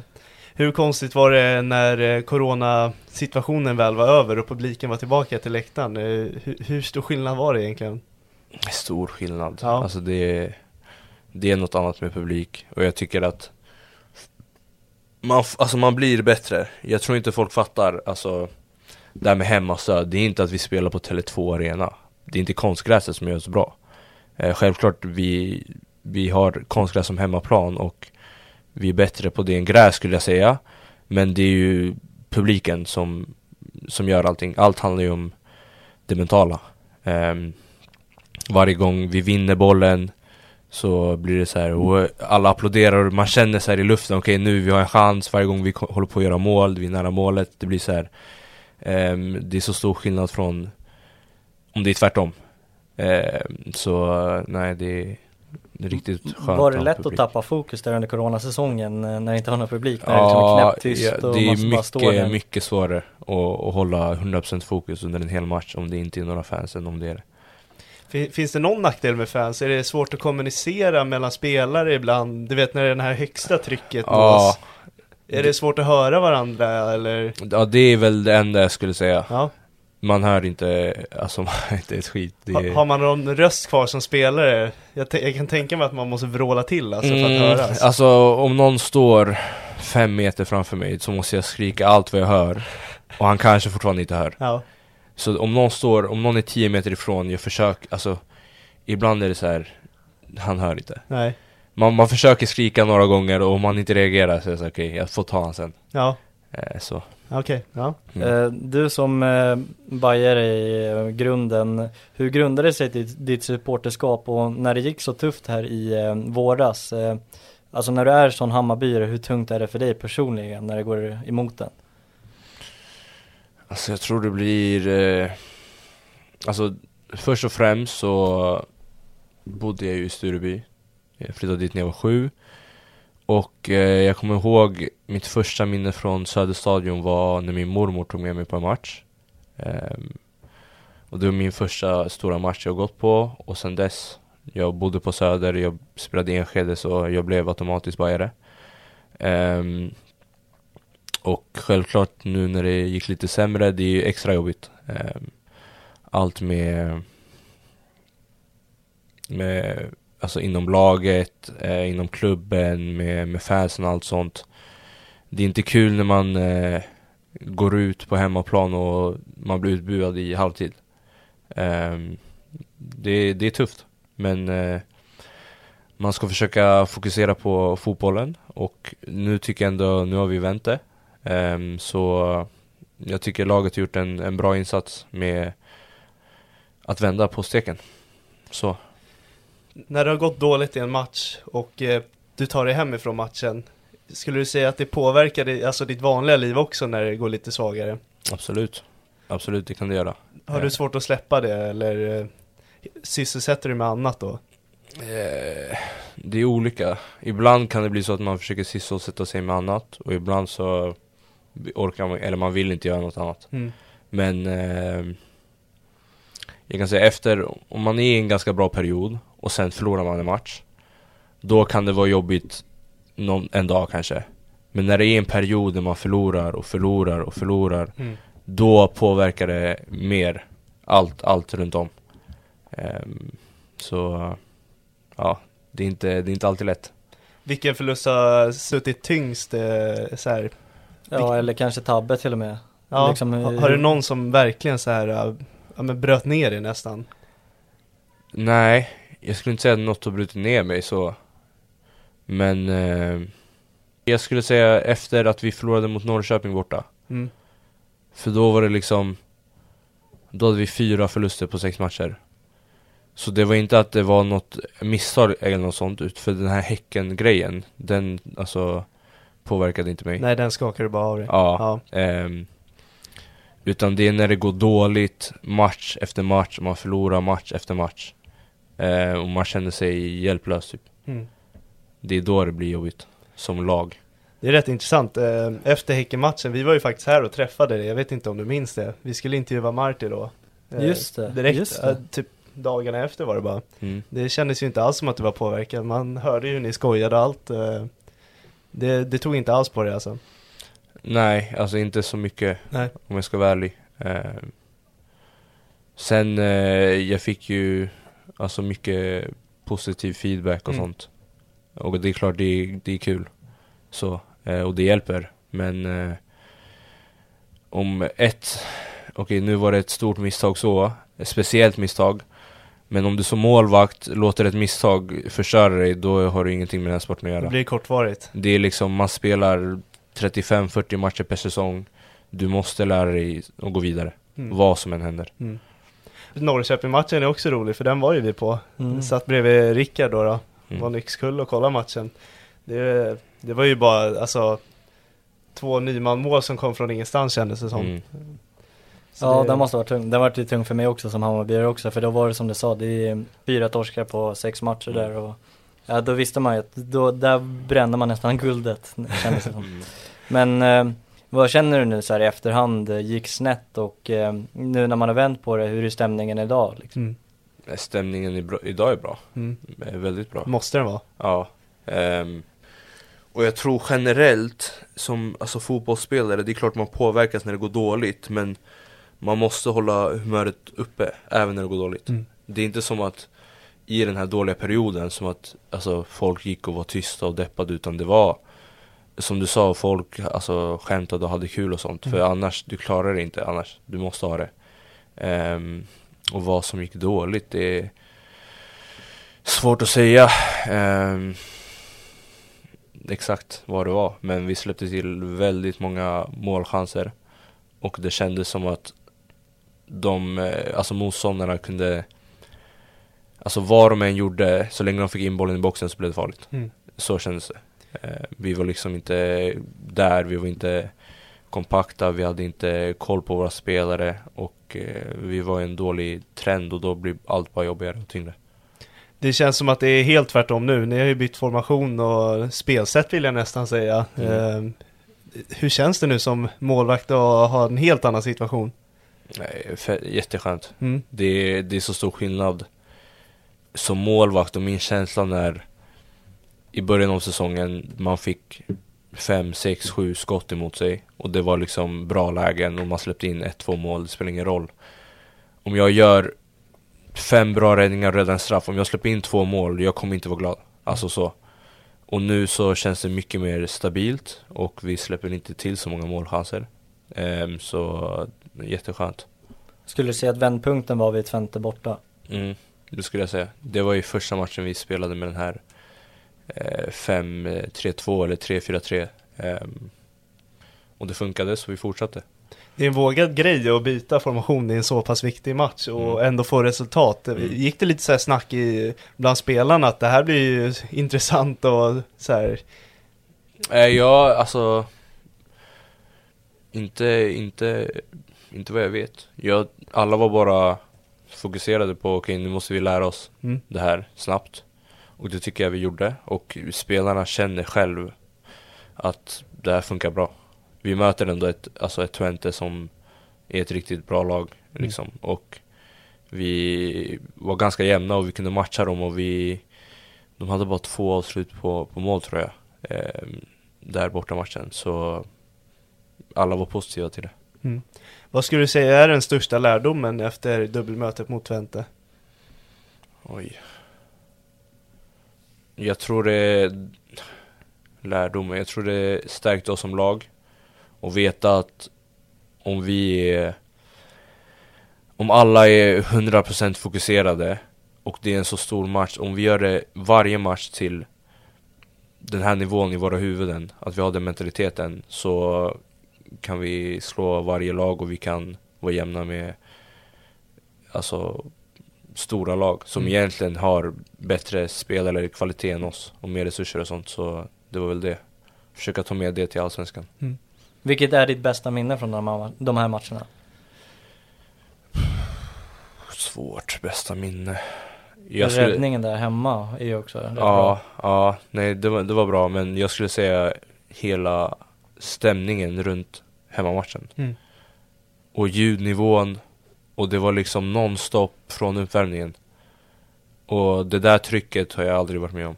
Hur konstigt var det när eh, coronasituationen väl var över och publiken var tillbaka till läktaren? Eh, Hur, hur stor skillnad var det egentligen? Stor skillnad. Ja. Alltså det är, det är något annat med publik och jag tycker att man, alltså man blir bättre. Jag tror inte folk fattar, alltså det här med hemmastöd, det är inte att vi spelar på Tele2 Arena. Det är inte konstgräset som gör oss bra. Eh, självklart vi, vi har konstgräs som hemmaplan och vi är bättre på det än gräs skulle jag säga. Men det är ju publiken som, som gör allting. Allt handlar ju om det mentala. Eh, varje gång vi vinner bollen så blir det så här, och alla applåderar och man känner så i luften, okej nu vi har en chans, varje gång vi håller på att göra mål, vi är nära målet, det blir så här ehm, Det är så stor skillnad från om det är tvärtom Ehm, Så nej det är, det är riktigt skönt Var det lätt publik. att tappa fokus där under coronasäsongen eh, när det inte var någon publik? När det liksom är knäpptyst och det är mycket, mycket svårare att, att hålla 100% fokus under en hel match om det inte är några fans än om det är det. Finns det någon nackdel med fans? Är det svårt att kommunicera mellan spelare ibland? Du vet när det är det här högsta trycket Ja. Är det svårt att höra varandra eller? ja, det är väl det enda jag skulle säga. Ja. Man hör inte, alltså man hör inte ett skit. Ha, är... har man någon röst kvar som spelare? Jag, jag kan tänka mig att man måste vråla till alltså för att Mm, höras. Alltså om någon står fem meter framför mig så måste jag skrika allt vad jag hör. Och han kanske fortfarande inte hör. Ja. Så om någon står, om någon är 10 meter ifrån, jag försöker, alltså Ibland är det så här, han hör inte. Nej. man, man försöker skrika några gånger och om man inte reagerar så är det så okej, okay, jag får ta han sen. Ja. Eh, så. Okej, okay, ja. Mm. Eh, du som eh, bajare i eh, grunden, hur grundade sig ditt, ditt supporterskap och när det gick så tufft här i eh, våras, eh, alltså när du är sån Hammarbyare, hur tungt är det för dig personligen när det går emot den? Alltså jag tror det blir, eh, alltså först och främst så bodde jag ju i Stureby. Jag flyttade dit när jag var sju. Och eh, jag kommer ihåg mitt första minne från Söderstadion var när min mormor tog med mig på en match. Eh, och det var min första stora match jag gått på och sen dess Jag bodde på Söder, jag spelade i Enskede så jag blev automatiskt bajare. Um, och självklart nu när det gick lite sämre, det är ju extra jobbigt. Ehm, allt med med alltså inom laget, eh, inom klubben, med, med fansen och allt sånt. Det är inte kul när man eh, går ut på hemmaplan och man blir utbuad i halvtid. Eh, det, det är tufft, men eh, man ska försöka fokusera på fotbollen och nu tycker jag ändå, nu har vi vänt det. Ehm, så jag tycker laget har gjort en, en bra insats med att vända på steken. Så när det har gått dåligt i en match och eh, du tar dig hemifrån matchen, skulle du säga att det påverkar dig, alltså ditt vanliga liv också när det går lite svagare? Absolut, absolut det kan det göra. Har du eh. svårt att släppa det eller eh, sysselsätter du med annat då? Eh, det är olika. Ibland kan det bli så att man försöker sysselsätta sig med annat och ibland så orkar man, eller man vill inte göra något annat. Mm. Men eh, jag kan säga efter, om man är i en ganska bra period och sen förlorar man en match. Då kan det vara jobbigt någon, en dag kanske. Men när det är en period där man förlorar och förlorar och förlorar mm. Då påverkar det mer allt, allt runt om. Um, så ja, det är, inte, det är inte alltid lätt. Vilken förlust har suttit tyngst eh, så här? Ja, eller kanske tabbe till och med. Ja, liksom, har, har du någon som verkligen så här, ja men bröt ner dig nästan? Nej, jag skulle inte säga att något har brutit ner mig så Men eh, Jag skulle säga efter att vi förlorade mot Norrköping borta mm. För då var det liksom Då hade vi fyra förluster på sex matcher Så det var inte att det var något misstag eller något sånt För den här Häcken-grejen Den alltså Påverkade inte mig Nej den skakade bara av dig Ja, ja. Eh, Utan det är när det går dåligt Match efter match, man förlorar match efter match Eh, och man känner sig hjälplös typ. Mm. Det är då det blir jobbigt, som lag. Det är rätt intressant. Eh, efter Häckenmatchen, vi var ju faktiskt här och träffade dig, jag vet inte om du minns det. Vi skulle intervjua Marti då. Eh, just det. Direkt, just det. typ dagarna efter var det bara. Mm. Det kändes ju inte alls som att du var påverkad, man hörde ju hur ni skojade allt. Det, det tog inte alls på det alltså. Nej, alltså inte så mycket Nej. om jag ska vara ärlig. Sen, jag fick ju Alltså mycket positiv feedback och mm. sånt. Och det är klart, det är, det är kul. Så, eh, och det hjälper. Men eh, om ett, okej okay, nu var det ett stort misstag så, ett speciellt misstag. Men om du som målvakt låter ett misstag förstöra dig, då har du ingenting med den här sporten att göra. Det blir kortvarigt. Det är liksom, man spelar 35-40 matcher per säsong. Du måste lära dig att gå vidare, mm. vad som än händer. Mm. Norrköping-matchen är också rolig för den var ju vi på. Mm. Satt bredvid Rickard då, då. Mm. var Nyxkull och kollade matchen. Det, det var ju bara alltså två Nyman-mål som kom från ingenstans kändes det som. Mm. Ja, det... den måste ha varit tung. Den var ju tung för mig också som Hammarbyare också, för då var det som du sa, det är fyra torskar på sex matcher mm. där och ja, då visste man ju att då, där brände man nästan guldet, kändes det som. Mm. Men eh, vad känner du nu så här i efterhand, gick snett och eh, nu när man har vänt på det, hur är stämningen idag? Liksom? Mm. Eh, stämningen är bra, idag är bra, mm. är väldigt bra Måste den vara? Ja um, Och jag tror generellt, som alltså, fotbollsspelare, det är klart man påverkas när det går dåligt men Man måste hålla humöret uppe, även när det går dåligt mm. Det är inte som att i den här dåliga perioden, som att alltså, folk gick och var tysta och deppade utan det var som du sa, folk alltså, skämtade och hade kul och sånt. Mm. För annars, du klarar det inte annars. Du måste ha det. Um, och vad som gick dåligt, det är svårt att säga. Um, exakt vad det var. Men vi släppte till väldigt många målchanser. Och det kändes som att de, eh, alltså motståndarna kunde Alltså vad de än gjorde, så länge de fick in bollen i boxen så blev det farligt. Mm. Så kändes det. Eh, vi var liksom inte där, vi var inte kompakta, vi hade inte koll på våra spelare och eh, vi var i en dålig trend och då blir allt bara jobbigare och tyngre. Det känns som att det är helt tvärtom nu. Ni har ju bytt formation och spelsätt vill jag nästan säga. Mm. Hur känns det nu som målvakt att ha en helt annan situation? Nej, jätteskönt. Mm. Det, är- det är så stor skillnad som målvakt och min känsla när i början av säsongen man fick fem, sex, sju skott emot sig och det var liksom bra lägen och man släppte in ett, två mål, det spelar ingen roll. Om jag gör fem bra räddningar och räddar en straff, om jag släpper in två mål, jag kommer inte vara glad. Alltså så. Och nu så känns det mycket mer stabilt och vi släpper inte till så många målchanser. Ehm, så jätteskönt. Skulle du säga att vändpunkten var vid Twente borta? Mm, det skulle jag säga. Det var ju första matchen vi spelade med den här eh, 5-3-2 eller 3-4-3. Ehm, och det funkade så vi fortsatte. Det är en vågad grej att byta formation i en så pass viktig match och Mm. ändå få resultat. Mm. Gick det lite så här snack i, bland spelarna att det här blir ju intressant och så här. Eh, ja, alltså inte, inte, inte vad jag vet. Jag, alla var bara fokuserade på okej nu måste vi lära oss Mm. det här snabbt. Och det tycker jag vi gjorde. Och spelarna känner själv att det här funkar bra. Vi möter ändå ett, alltså ett Twente som är ett riktigt bra lag. Mm. Liksom. Och vi var ganska jämna och vi kunde matcha dem och vi De hade bara två avslut på, på mål tror jag. Eh, där borta matchen. Så alla var positiva till det. Mm. Vad skulle du säga är den största lärdomen efter dubbelmötet mot Twente? Oj. Jag tror det lärdomen, jag tror det stärkte oss som lag och veta att om vi är, om alla är 100% fokuserade och det är en så stor match, om vi gör det varje match till den här nivån i våra huvuden, att vi har den mentaliteten så kan vi slå varje lag och vi kan vara jämna med alltså stora lag som Mm. egentligen har bättre spelare eller kvalitet än oss och mer resurser och sånt så det var väl det. Försöka ta med det till Allsvenskan. Vilket är ditt bästa minne från de här, matcherna? Svårt, bästa minne. Jag skulle, Räddningen där hemma är ju också rätt ja, bra. ja, nej det var, det var bra men jag skulle säga hela stämningen runt hemmamatchen. Mm. Och ljudnivån och det var liksom nonstop från uppvärmningen. Och det där trycket har jag aldrig varit med om.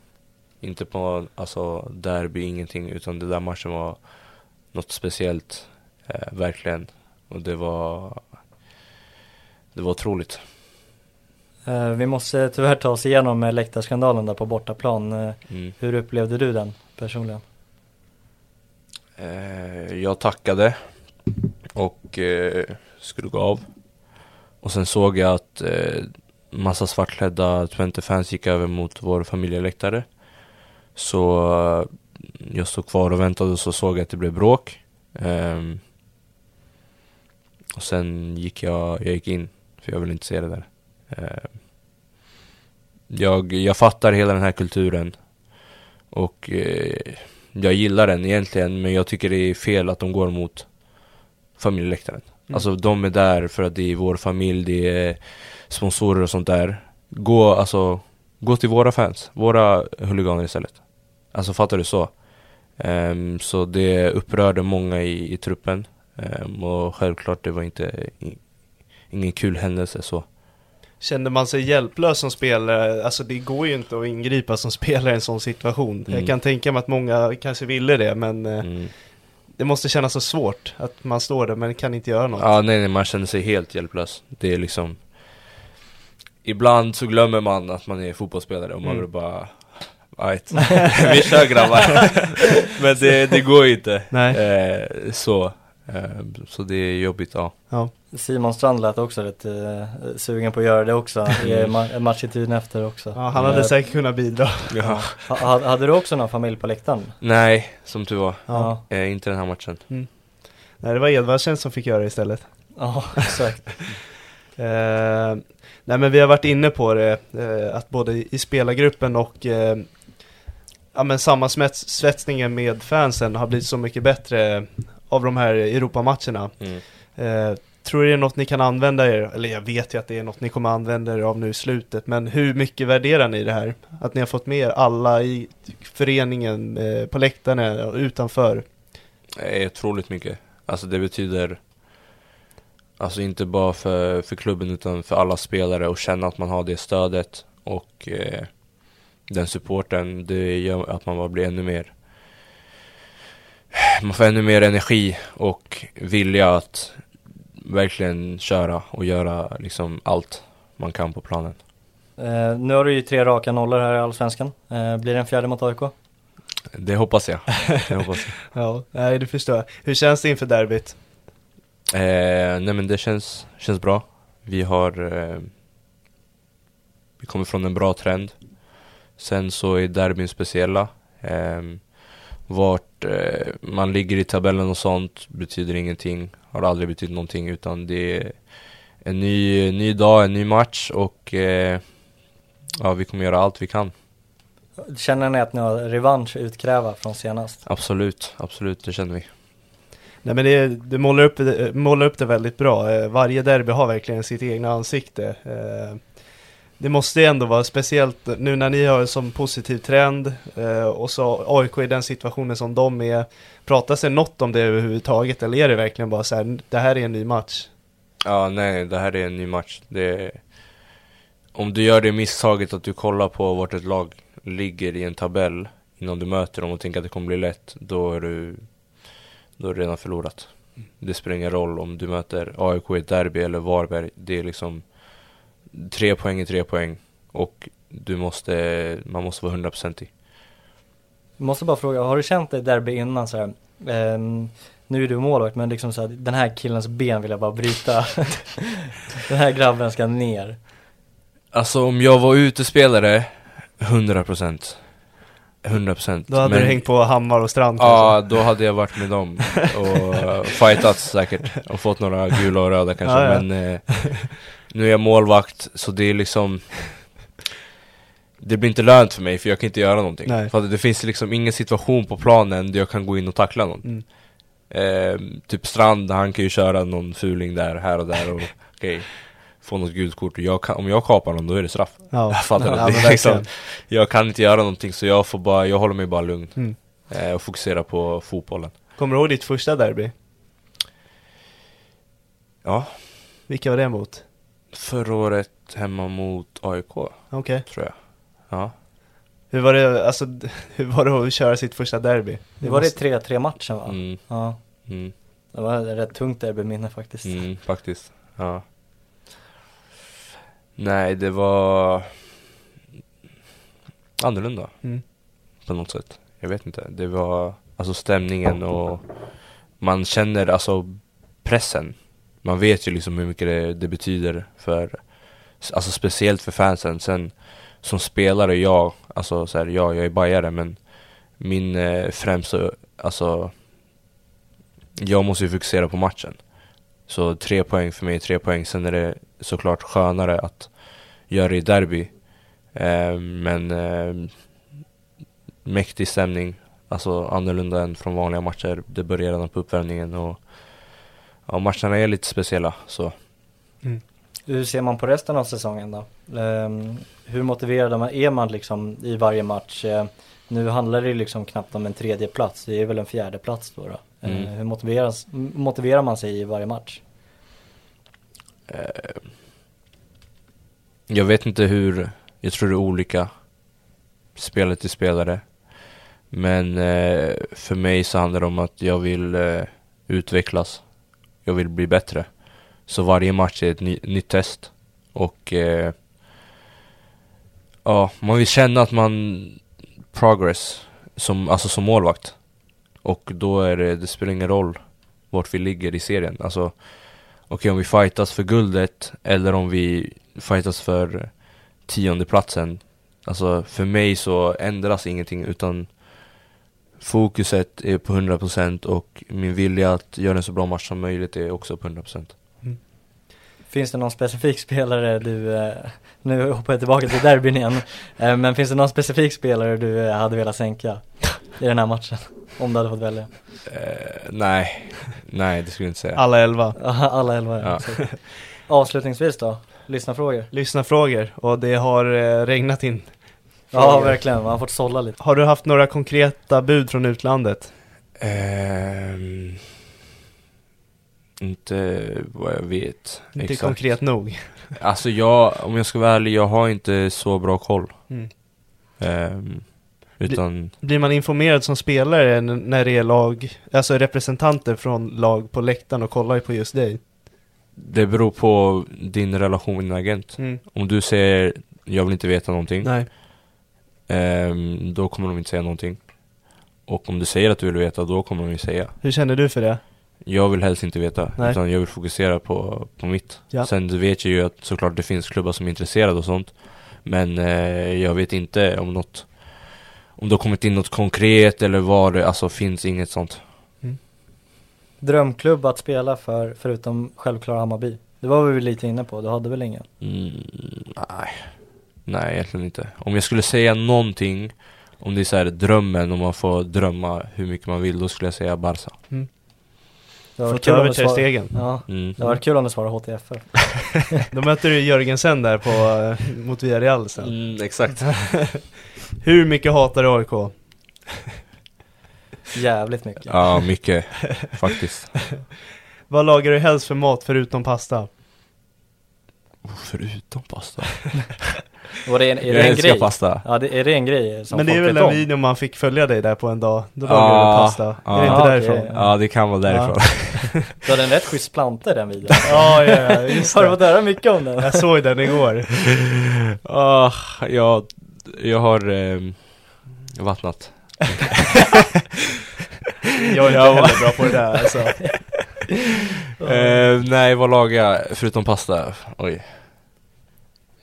Inte på alltså derby, ingenting utan det där matchen var något speciellt. Eh, verkligen. Och det var Det var otroligt. Eh, vi måste tyvärr ta oss igenom eh, läktarskandalen där på bortaplan. Eh, Mm. hur upplevde du den personligen? Eh, jag tackade och eh, skulle gå av. Och sen såg jag att eh, massa svartklädda Twente-fans gick över mot vår familjeläktare. Så jag stod kvar och väntade och så såg jag att det blev bråk. Ehm, och sen gick jag, jag gick in, för jag ville inte se det där. Ehm, jag, jag fattar hela den här kulturen. Och jag gillar den egentligen, men jag tycker det är fel att de går mot familjeläktaren. Mm. Alltså de är där för att det är vår familj, det är sponsorer och sånt där. Gå, alltså, gå till våra fans, våra huliganer istället. Alltså fattar du så? Ehm, så det upprörde många i, i truppen. Ehm, och självklart det var inte i, ingen kul händelse så. Kände man sig hjälplös som spelare? Alltså det går ju inte att ingripa som spelare i en sån situation. Jag Mm. kan tänka mig att många kanske ville det, men eh, Mm. det måste kännas så svårt att man står där men kan inte göra något. Ja, nej, nej, man känner sig helt hjälplös. Det är liksom Ibland så glömmer man att man är fotbollsspelare och man Mm. vill bara Ajt, vi kör grabbar Men det, det går ju inte Nej. eh, Så eh, Så det är jobbigt, ja Ja. Simon Strand lät också lite eh, sugen på att göra det också i ma- matchtiden efter också. Ja, han hade Eh, säkert kunnat bidra. Ja. ha- ha- Hade du också någon familj på läktaren? Nej, som tur var. Ja, Eh, inte den här matchen. Nej, det var Edvardsen som fick göra det istället. ja exakt. Eh, nej men vi har varit inne på det, eh, att både i spelargruppen och eh, ja, men sammansvetsningen med fansen har blivit så mycket bättre av de här Europamatcherna. Mm. Eh, tror det är något ni kan använda er, eller jag vet ju att det är något ni kommer använda er av nu i slutet, men hur mycket värderar ni det här? Att ni har fått med er alla i föreningen, eh, på läktarna och utanför? är otroligt mycket. Alltså det betyder Alltså inte bara för, för klubben utan för alla spelare och känna att man har det stödet och eh, den supporten. Det gör att man bara blir ännu mer Man får ännu mer energi och vilja att verkligen köra och göra liksom allt man kan på planen. Eh, nu har du ju tre raka nollor här i Allsvenskan. Eh, blir det en fjärde mot AIK? Det hoppas jag. Det hoppas jag. Ja, nej det förstår jag. Hur känns det inför derbyt? Eh, nej men det känns, känns bra. Vi har eh, Vi kommer från en bra trend. Sen så är derbyn speciella. Eh, vart eh, man ligger i tabellen och sånt betyder ingenting. Har aldrig betytt någonting utan det är en ny, ny dag, en ny match och eh, ja, vi kommer göra allt vi kan. Känner ni att ni har revansch utkräva från senast? Absolut, absolut, det känner vi. Nej men det, det målar, upp, det målar upp det väldigt bra. Eh, Varje derby har verkligen sitt egna ansikte. Eh, det måste ju ändå vara speciellt nu när ni har en sån positiv trend eh, och så AIK i den situationen som de är. Pratas det något om det överhuvudtaget eller är det verkligen bara så här, det här är en ny match? Ja, nej, det här är en ny match. Det om du gör det misstaget att du kollar på vart ett lag ligger i en tabell innan du möter dem och tänker att det kommer bli lätt, då är du då är du redan förlorat. Det spelar ingen roll om du möter AIK i ett derby eller Varberg. Det är liksom tre poäng är tre poäng och du måste, man måste vara hundraprocentig. Jag måste bara fråga, har du känt dig derby innan så här? ehm, nu är du målvakt men liksom så här, den här killens ben vill jag bara bryta. den här grabben ska ner. Alltså om jag var utespelare, 100% 100% Då hade Men- du hängt på Hammar och Strand Ja, kanske? då hade jag varit med dem och fightats säkert och fått några gula och röda kanske Ja, ja. men eh, nu är jag målvakt så det är liksom Det blir inte lönt för mig för jag kan inte göra någonting. Nej. För att det finns liksom ingen situation på planen där jag kan gå in och tackla någon. Mm. Eh, typ Strand, han kan ju köra någon fuling där, här och där och okej Få något gult kort och om jag kapar någon då är det straff. Ja, Jag fattar ja, det. liksom, jag kan inte göra någonting så jag får bara, jag håller mig bara lugn. Mm. Eh, och fokusera på fotbollen. Kommer du ihåg ditt första derby? Ja, Vilka var det mot? Förra året hemma mot AIK, Okej. tror jag. Ja. Hur var det, alltså, hur var det att köra sitt första derby? Det var måste- det 3-3 matchen va? Mm, Ja, mm, det var ett rätt tungt derbyminne faktiskt. mm, faktiskt. Ja. Nej, det var annorlunda Mm. på något sätt. Jag vet inte. Det var alltså stämningen och man känner alltså pressen. Man vet ju liksom hur mycket det, det betyder för, alltså speciellt för fansen. Sen som spelare, jag, alltså så här, ja, jag är bajare men min eh, främsta, alltså jag måste ju fokusera på matchen. Så tre poäng för mig är tre poäng. Sen är det såklart skönare att göra det i derby. Eh, men eh, mäktig stämning. Alltså annorlunda än från vanliga matcher. Det börjar redan på uppvärmningen och ja, matcherna är lite speciella. Så Hur ser man på resten av säsongen då? Ehm, hur motiverad man- är man liksom i varje match? Eh, nu handlar det liksom knappt om en tredje plats, det är väl en fjärde plats då. då. Eh, Mm. hur motiveras, motiverar man sig i varje match? eh, jag vet inte hur, jag tror det är olika spelare till spelare. Men för mig så handlar det om att jag vill utvecklas. Jag vill bli bättre. Så varje match är ett ny, nytt test. Och eh, ja, man vill känna att man progress som, alltså som målvakt. Och då är det, det spelar ingen roll vart vi ligger i serien. Alltså okej om vi fightas för guldet eller om vi fightas för tionde platsen Alltså för mig så ändras ingenting utan Fokuset är på 100% och min vilja att göra en så bra match som möjligt är också på 100% Finns det någon specifik spelare du, eh, nu hoppar jag tillbaka till derbyn igen, eh, men finns det någon specifik spelare du eh, hade velat sänka i den här matchen? Om du hade fått välja? eh, Nej, nej det skulle jag inte säga Alla elva. Alla elva Ja. ja. Avslutningsvis då, lyssnarfrågor? Lyssnarfrågor och det har regnat in. Ja frågor. verkligen, man har fått sålla lite. Har du haft några konkreta bud från utlandet? Ehm, Inte vad jag vet Inte exakt. konkret nog. Alltså jag, om jag ska vara ärlig, jag har inte så bra koll Mm. Ehm, Utan, Blir man informerad som spelare när det är lag, alltså representanter från lag på läktaren och kollar på just dig? det beror på din relation med din agent Mm. Om du säger, jag vill inte veta någonting Nej. Ehm, Då kommer de inte säga någonting Och om du säger att du vill veta, då kommer de ju säga Hur känner du för det? Jag vill helst inte veta, Nej. utan jag vill fokusera på, på mitt Ja. Sen vet jag ju att såklart det finns klubbar som är intresserade och sånt Men eh, jag vet inte om något Om det har kommit in något konkret eller vad det, alltså finns inget sånt Drömklubb att spela för, förutom självklara Hammarby? Det var vi väl lite inne på, du hade väl ingen? mm, Nej Nej egentligen inte Om jag skulle säga någonting Om det är så här drömmen, om man får drömma hur mycket man vill Då skulle jag säga Barca Det var Få kul om svar- Stegen. Ja, mm. det var kul om du svarade HTFF. Då möter du Jörgensen där på, eh, mot Villarreal sen. Mm, exakt Hur mycket hatar du AIK? Jävligt mycket. Ja, mycket faktiskt Vad lagar du helst för mat förutom pasta? Oh, Förutom pasta Var det en, är Jag det en älskar grej? pasta Ja, det, är det en grej som Men det är väl vet om? videon man fick följa dig där på en dag? Då Ja, lagade du pasta. ja. Är det inte Ja, därifrån? okej. Ja, det kan vara därifrån Du hade en rätt schysst planta i den videon. Ja, ja, ja, just Har du det. fått höra mycket om den? Jag såg den igår. Ah, jag, jag har ehm, vattnat Jag är inte heller bra på det där alltså. Eh, Nej, vad lagar jag förutom pasta? Oj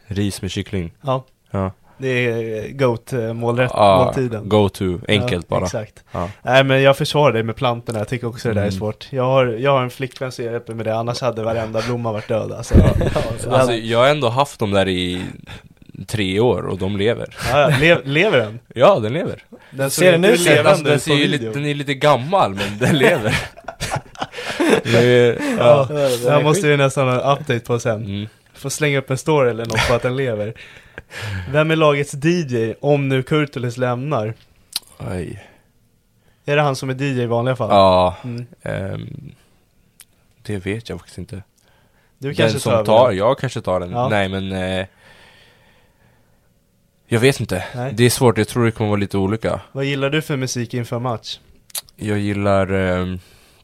Ris med kyckling Ja, Ja, det är GOAT eh, målrätt ah, måltiden. go to, enkelt ja, bara Exakt. ja. Nej men jag försvarar dig med plantorna, jag tycker också det där är Mm. svårt. Jag har, jag har en flickvän som hjälper med det, annars hade varenda blomma varit död alltså. så Alltså jag har ändå haft dem där i tre år och de lever Ja, le, lever den? Ja, den lever Den Ser den ut levande alltså, den, ser ju lite, den är lite gammal men den lever Det är- Ja, ja. det här måste vi nästan ha en update på sen. Mm. Får slänga upp en story eller något på att den lever. Vem är lagets DJ om nu Kurtulus lämnar? Oj. Är det han som är DJ i vanliga fall? Ja, Mm. ehm, det vet jag faktiskt inte Du Den kanske som över tar, den. jag kanske tar den. Ja. Nej men eh, Jag vet inte. Nej. Det är svårt, jag tror det kommer vara lite olika. Vad gillar du för musik inför match? Jag gillar ehm,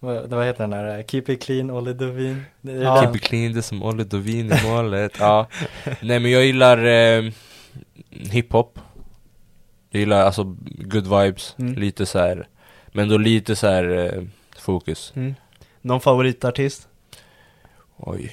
Vad, vad heter den där? eh, Keep it clean, Olle Dovin? Ja. Keep it clean, det är som Olle Dovin i målet. ja. Nej men jag gillar eh, hiphop. Jag gillar alltså good vibes, Mm. lite så här. Men då lite så här eh, fokus. Mm. Någon favoritartist? Oj.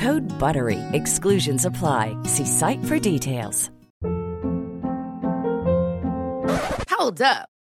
Code BUTTERY. Exclusions apply. See site for details. Hold up.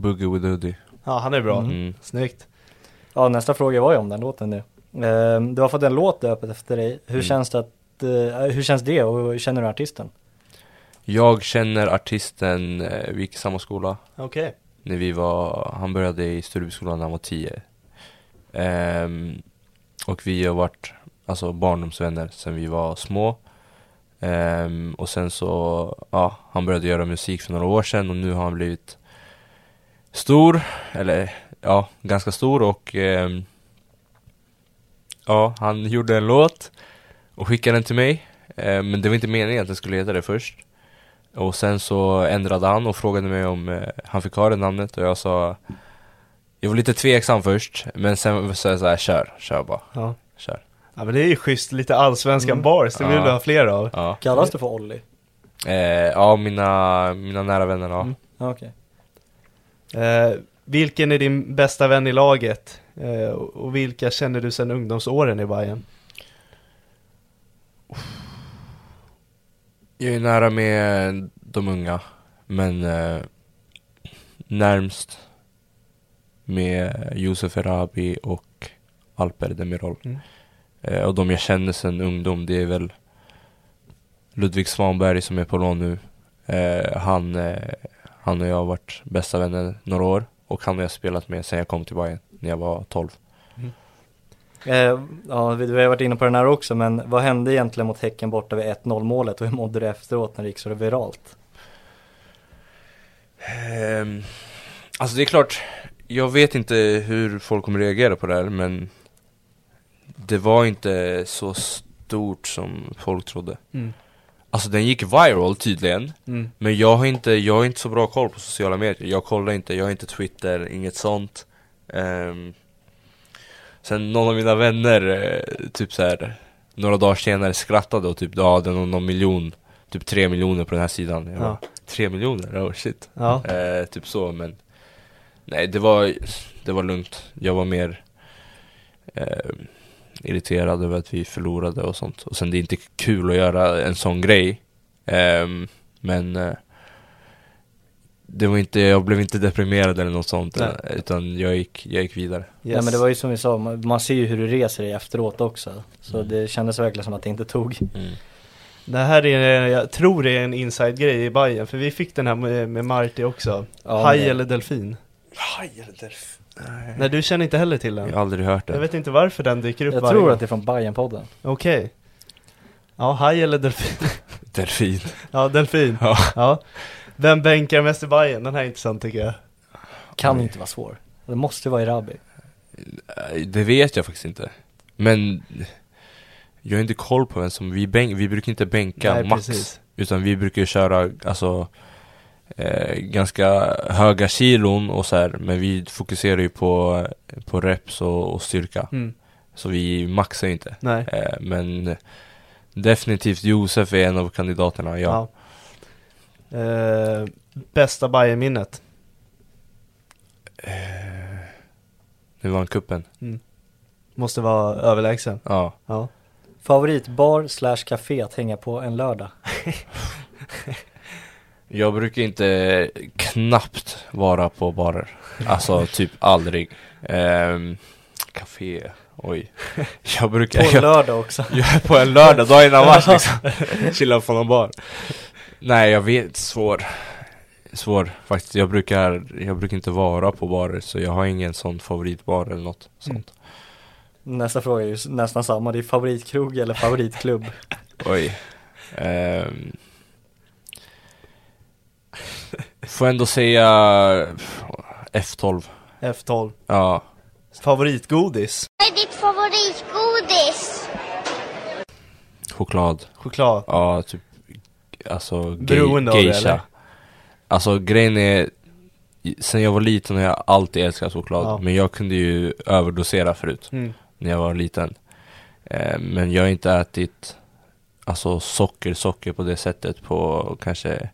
Boogie with Hoodie. Ja, han är bra. Mm. Snyggt. Ja, nästa fråga var ju om den låten nu. Ehm, du har fått en låt döpt efter dig. Hur Mm. känns det att, eh, hur känns det och hur känner du artisten? Jag känner artisten, eh, vi gick i samma skola Okej. när vi var, han började i Sturebyskolan när han var 10 Ehm, Och vi har varit alltså barndomsvänner sedan vi var små Ehm, Och sen så, ja, han började göra musik för några år sedan och nu har han blivit stor, eller ja, ganska stor och ehm, Ja, han gjorde en låt och skickade den till mig Ehm, Men det var inte meningen att den skulle heta det först och sen så ändrade han och frågade mig om eh, han fick ha det namnet och jag sa Jag var lite tveksam först men sen sa jag såhär, kör, kör bara, Ja. kör ja, men det är ju schysst, lite allsvenskan Mm. bars, det vill Ja. du ha fler av. Ja, Kallas du för Olli? eh, ja mina, mina nära vänner ja. Mm. Okej. Eh, vilken är din bästa vän i laget? Eh, och vilka känner du sedan ungdomsåren i Bayern? Jag är nära med de unga men eh, närmst med Josef Erabi och Alper Demirol Mm. eh, Och de jag känner sedan ungdom det är väl Ludvig Svanberg som är på lån nu eh, han, eh, han och jag har varit bästa vänner några år Och han har jag spelat med sedan jag kom till Bayern när jag var 12 Eh, ja, vi, vi har varit inne på den här också, men vad hände egentligen mot Häcken borta vid 1-0 målet och hur mådde du efteråt när det gick så viralt? Ehm, alltså det är klart, jag vet inte hur folk kommer reagera på det här men Det var inte så stort som folk trodde Mm. Alltså den gick viral tydligen Mm. Men jag har inte, jag har inte så bra koll på sociala medier Jag kollar inte, jag har inte Twitter, inget sånt Ehm, Sen någon av mina vänner, eh, typ så här Några dagar senare skrattade och typ, ja det är någon, miljon Typ tre miljoner på den här sidan jag Ja. bara, Tre miljoner? Oh shit Ja. Eh, typ så men Nej det var, det var lugnt Jag var mer eh, Irriterad över att vi förlorade och sånt Och sen det är inte kul att göra en sån grej Ehm, Men eh, Det var inte, jag blev inte deprimerad eller något sånt Nej. eh, Utan jag gick, jag gick vidare Yes. Ja men det var ju som vi sa, man, man ser ju hur du reser dig efteråt också. Så Mm. det kändes verkligen som att det inte tog. mm. Det här är, jag tror det är en inside-grej i Bayern för vi fick den här med, med Marty också. Ja, Haj eller delfin? Haj eller delfin? Nej. Nej du känner inte heller till den? Jag har aldrig hört det Jag vet inte varför den dyker upp Jag varje tror gång. att det är från Bajen-podden. Okej. Ja, haj eller delfin? Delfin Ja, delfin. Ja. Ja. Vem bänkar mest i Bayern? Den här är intressant tycker jag. Kan Oj. inte vara svår. Det måste vara Erabi. Eh, Det vet jag faktiskt inte Men Jag har inte koll på vem som vi bänk, vi brukar inte bänka Nej, max precis. Utan vi brukar köra alltså eh, Ganska höga kilon och så här, Men vi fokuserar ju på På reps och, och styrka Mm. Så vi maxar ju inte Nej. eh, Men Definitivt Josef är en av kandidaterna, ja, Ja. Eh, bästa Bayern-minnet? Nu vann kuppen Måste vara överlägsen. Ja Ja. Favoritbar slash café att hänga på en lördag. Jag brukar inte knappt vara på barer. Alltså typ aldrig. Ehm, Café, oj. Jag brukar, På en lördag också. jag är på en lördag, dagen innan match liksom. Chilla på någon bar. Nej jag vet, svår. Svår faktiskt, jag brukar, jag brukar inte vara på barer så jag har ingen sån favoritbar eller något sånt. Nästa fråga är ju nästan samma. Det är favoritkrog eller favoritklubb. Oj. Ehm. Får ändå säga F12 F12. Ja Favoritgodis? Vad är ditt favoritgodis? Choklad Choklad? Ja, typ Alltså gay, Beroende av det, geisha eller? Alltså grejen är Sen jag var liten har jag alltid älskat choklad Ja. Men jag kunde ju överdosera förut Mm. När jag var liten eh, Men jag har inte ätit Alltså socker, socker på det sättet på kanske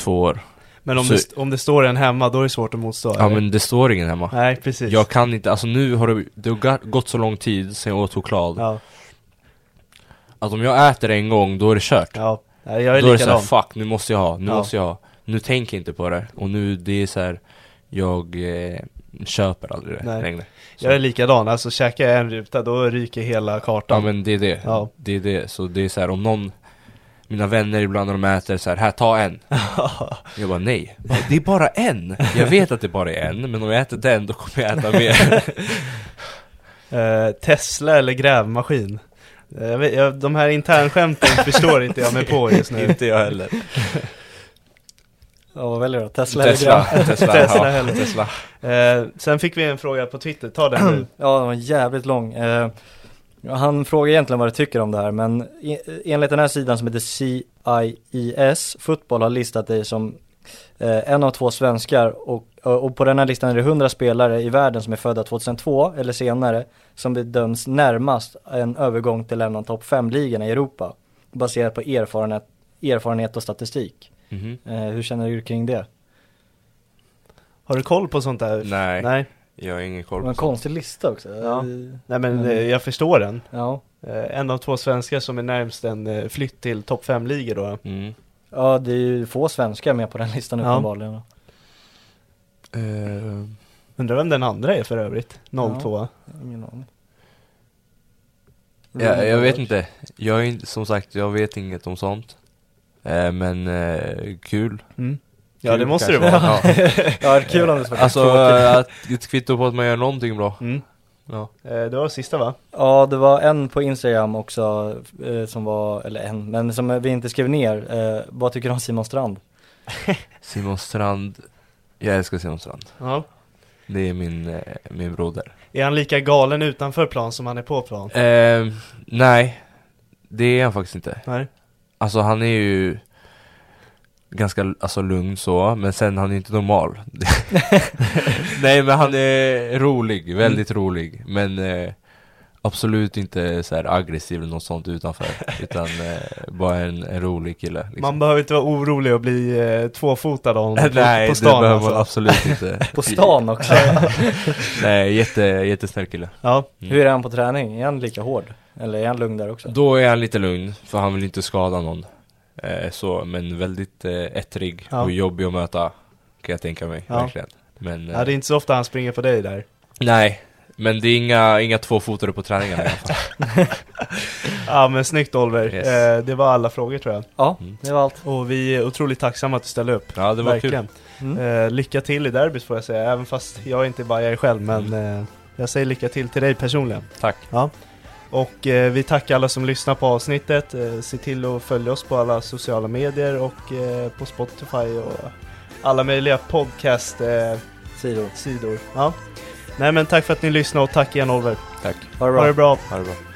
Två år Men om, Så- det, om det står en hemma, då är det svårt att motstå? Ja eller? men det står ingen hemma Nej, precis. Jag kan inte, alltså nu har det, det har gått så lång tid sen jag åt choklad Ja, Att om jag äter en gång, då är det kört ja. Jag är Då är det såhär, likadan. fuck, nu måste jag ha, nu Ja. måste jag ha Nu tänker jag inte på det, och nu det är så här, Jag, eh, köper aldrig det Nej. längre. Så. Jag är likadan, alltså käkar jag en ruta då ryker hela Ja kartan. men det är det. Ja. Det är det. Så det är så här om någon mina vänner ibland när de äter så här, här ta en. Jag bara nej, det är bara en. Jag vet att det bara är en, men om jag äter den då kommer jag äta mer. Eh, Tesla eller grävmaskin? Jag vet, jag, de här internskämten förstår inte jag mig på just nu. Inte jag heller. Ja, vad väljer du då? Tesla, Tesla, eller Tesla, Tesla ja. Tesla. Eh, sen fick vi en fråga på Twitter, ta den nu. Ja, den var jävligt lång. Eh, han frågar egentligen vad du tycker om det här, men e- enligt den här sidan som heter CIES Fotboll har listat dig som eh, en av två svenskar och, och på den här listan är det 100 spelare i världen som är födda 2002 eller senare som bedöms närmast en övergång till en av topp 5-ligorna i Europa baserat på erfarenhet, erfarenhet och statistik. Mhm. Eh, hur känner du kring det? Har du koll på sånt där? Nej, Nej, jag har ingen koll en på sånt. konstig lista också. Ja. Nej men Mm. jag förstår den. Ja. Eh, en av två svenskar som är närmst en eh, flytt till topp 5-ligor då. Mm. ja, det är ju få svenskar med på den listan Ja. uppenbarligen. Eh, Undrar vem den andra är för övrigt? 02 Ingen aning. ja, jag vet inte. Jag är inte, som sagt, jag vet inget om sånt. Eh, men eh, kul. mm. Ja det måste det kanske. vara. Ja. Ja, det är kul om det vara Alltså tråkigt. eh, att ett kvitto på att man gör någonting bra. Mm. Ja. Eh, det var sista va? Ja, det var en på Instagram också eh, som var, eller en, men som vi inte skrev ner. Vad tycker du om Simon Strand? Simon Strand. Jag älskar Simon Strand. Ja. Det är min, min broder. Är han lika galen utanför plan som han är på plan? Eh, nej, det är han faktiskt inte. Nej. Alltså han är ju ganska alltså, lugn så, men sen han är inte normal. nej men han är rolig, väldigt rolig. Men eh, absolut inte så här aggressiv eller något sånt utanför. utan eh, bara en, en rolig kille. Liksom. Man behöver inte vara orolig och bli eh, tvåfotad av honom på, Nej, på det stan behöver alltså. man absolut inte. På stan också. Nej, jätte, jättesnärk kille. Ja, Mm. Hur är han på träning? Är han lika hård? Eller är han lugn där också? Då är han lite lugn, för han vill inte skada någon. Eh, så, men väldigt eh, ettrig Ja. och jobbig att möta, kan jag tänka mig. Ja. Verkligen. Men, eh, ja, det är inte så ofta han springer på dig där. Nej, men det är inga, inga tvåfotade på träningarna i alla fall. Ja men snyggt Oliver. Yes. Eh, det var alla frågor tror jag. Ja, Mm. det var allt. Och vi är otroligt tacksamma att du ställde upp. Ja, det var Verkligen. kul. Mm. Eh, lycka till i derbyt får jag säga, även fast jag inte bara är själv men eh, jag säger lycka till till dig personligen. Tack. Ja. Och eh, vi tackar alla som lyssnar på avsnittet. Eh, se till att följa oss på alla sociala medier och eh, på Spotify och alla möjliga podcast-sidor. Sidor. ja. Nej men tack för att ni lyssnade och tack igen Oliver. Tack. Ha det bra. Ha det bra. Ha det bra.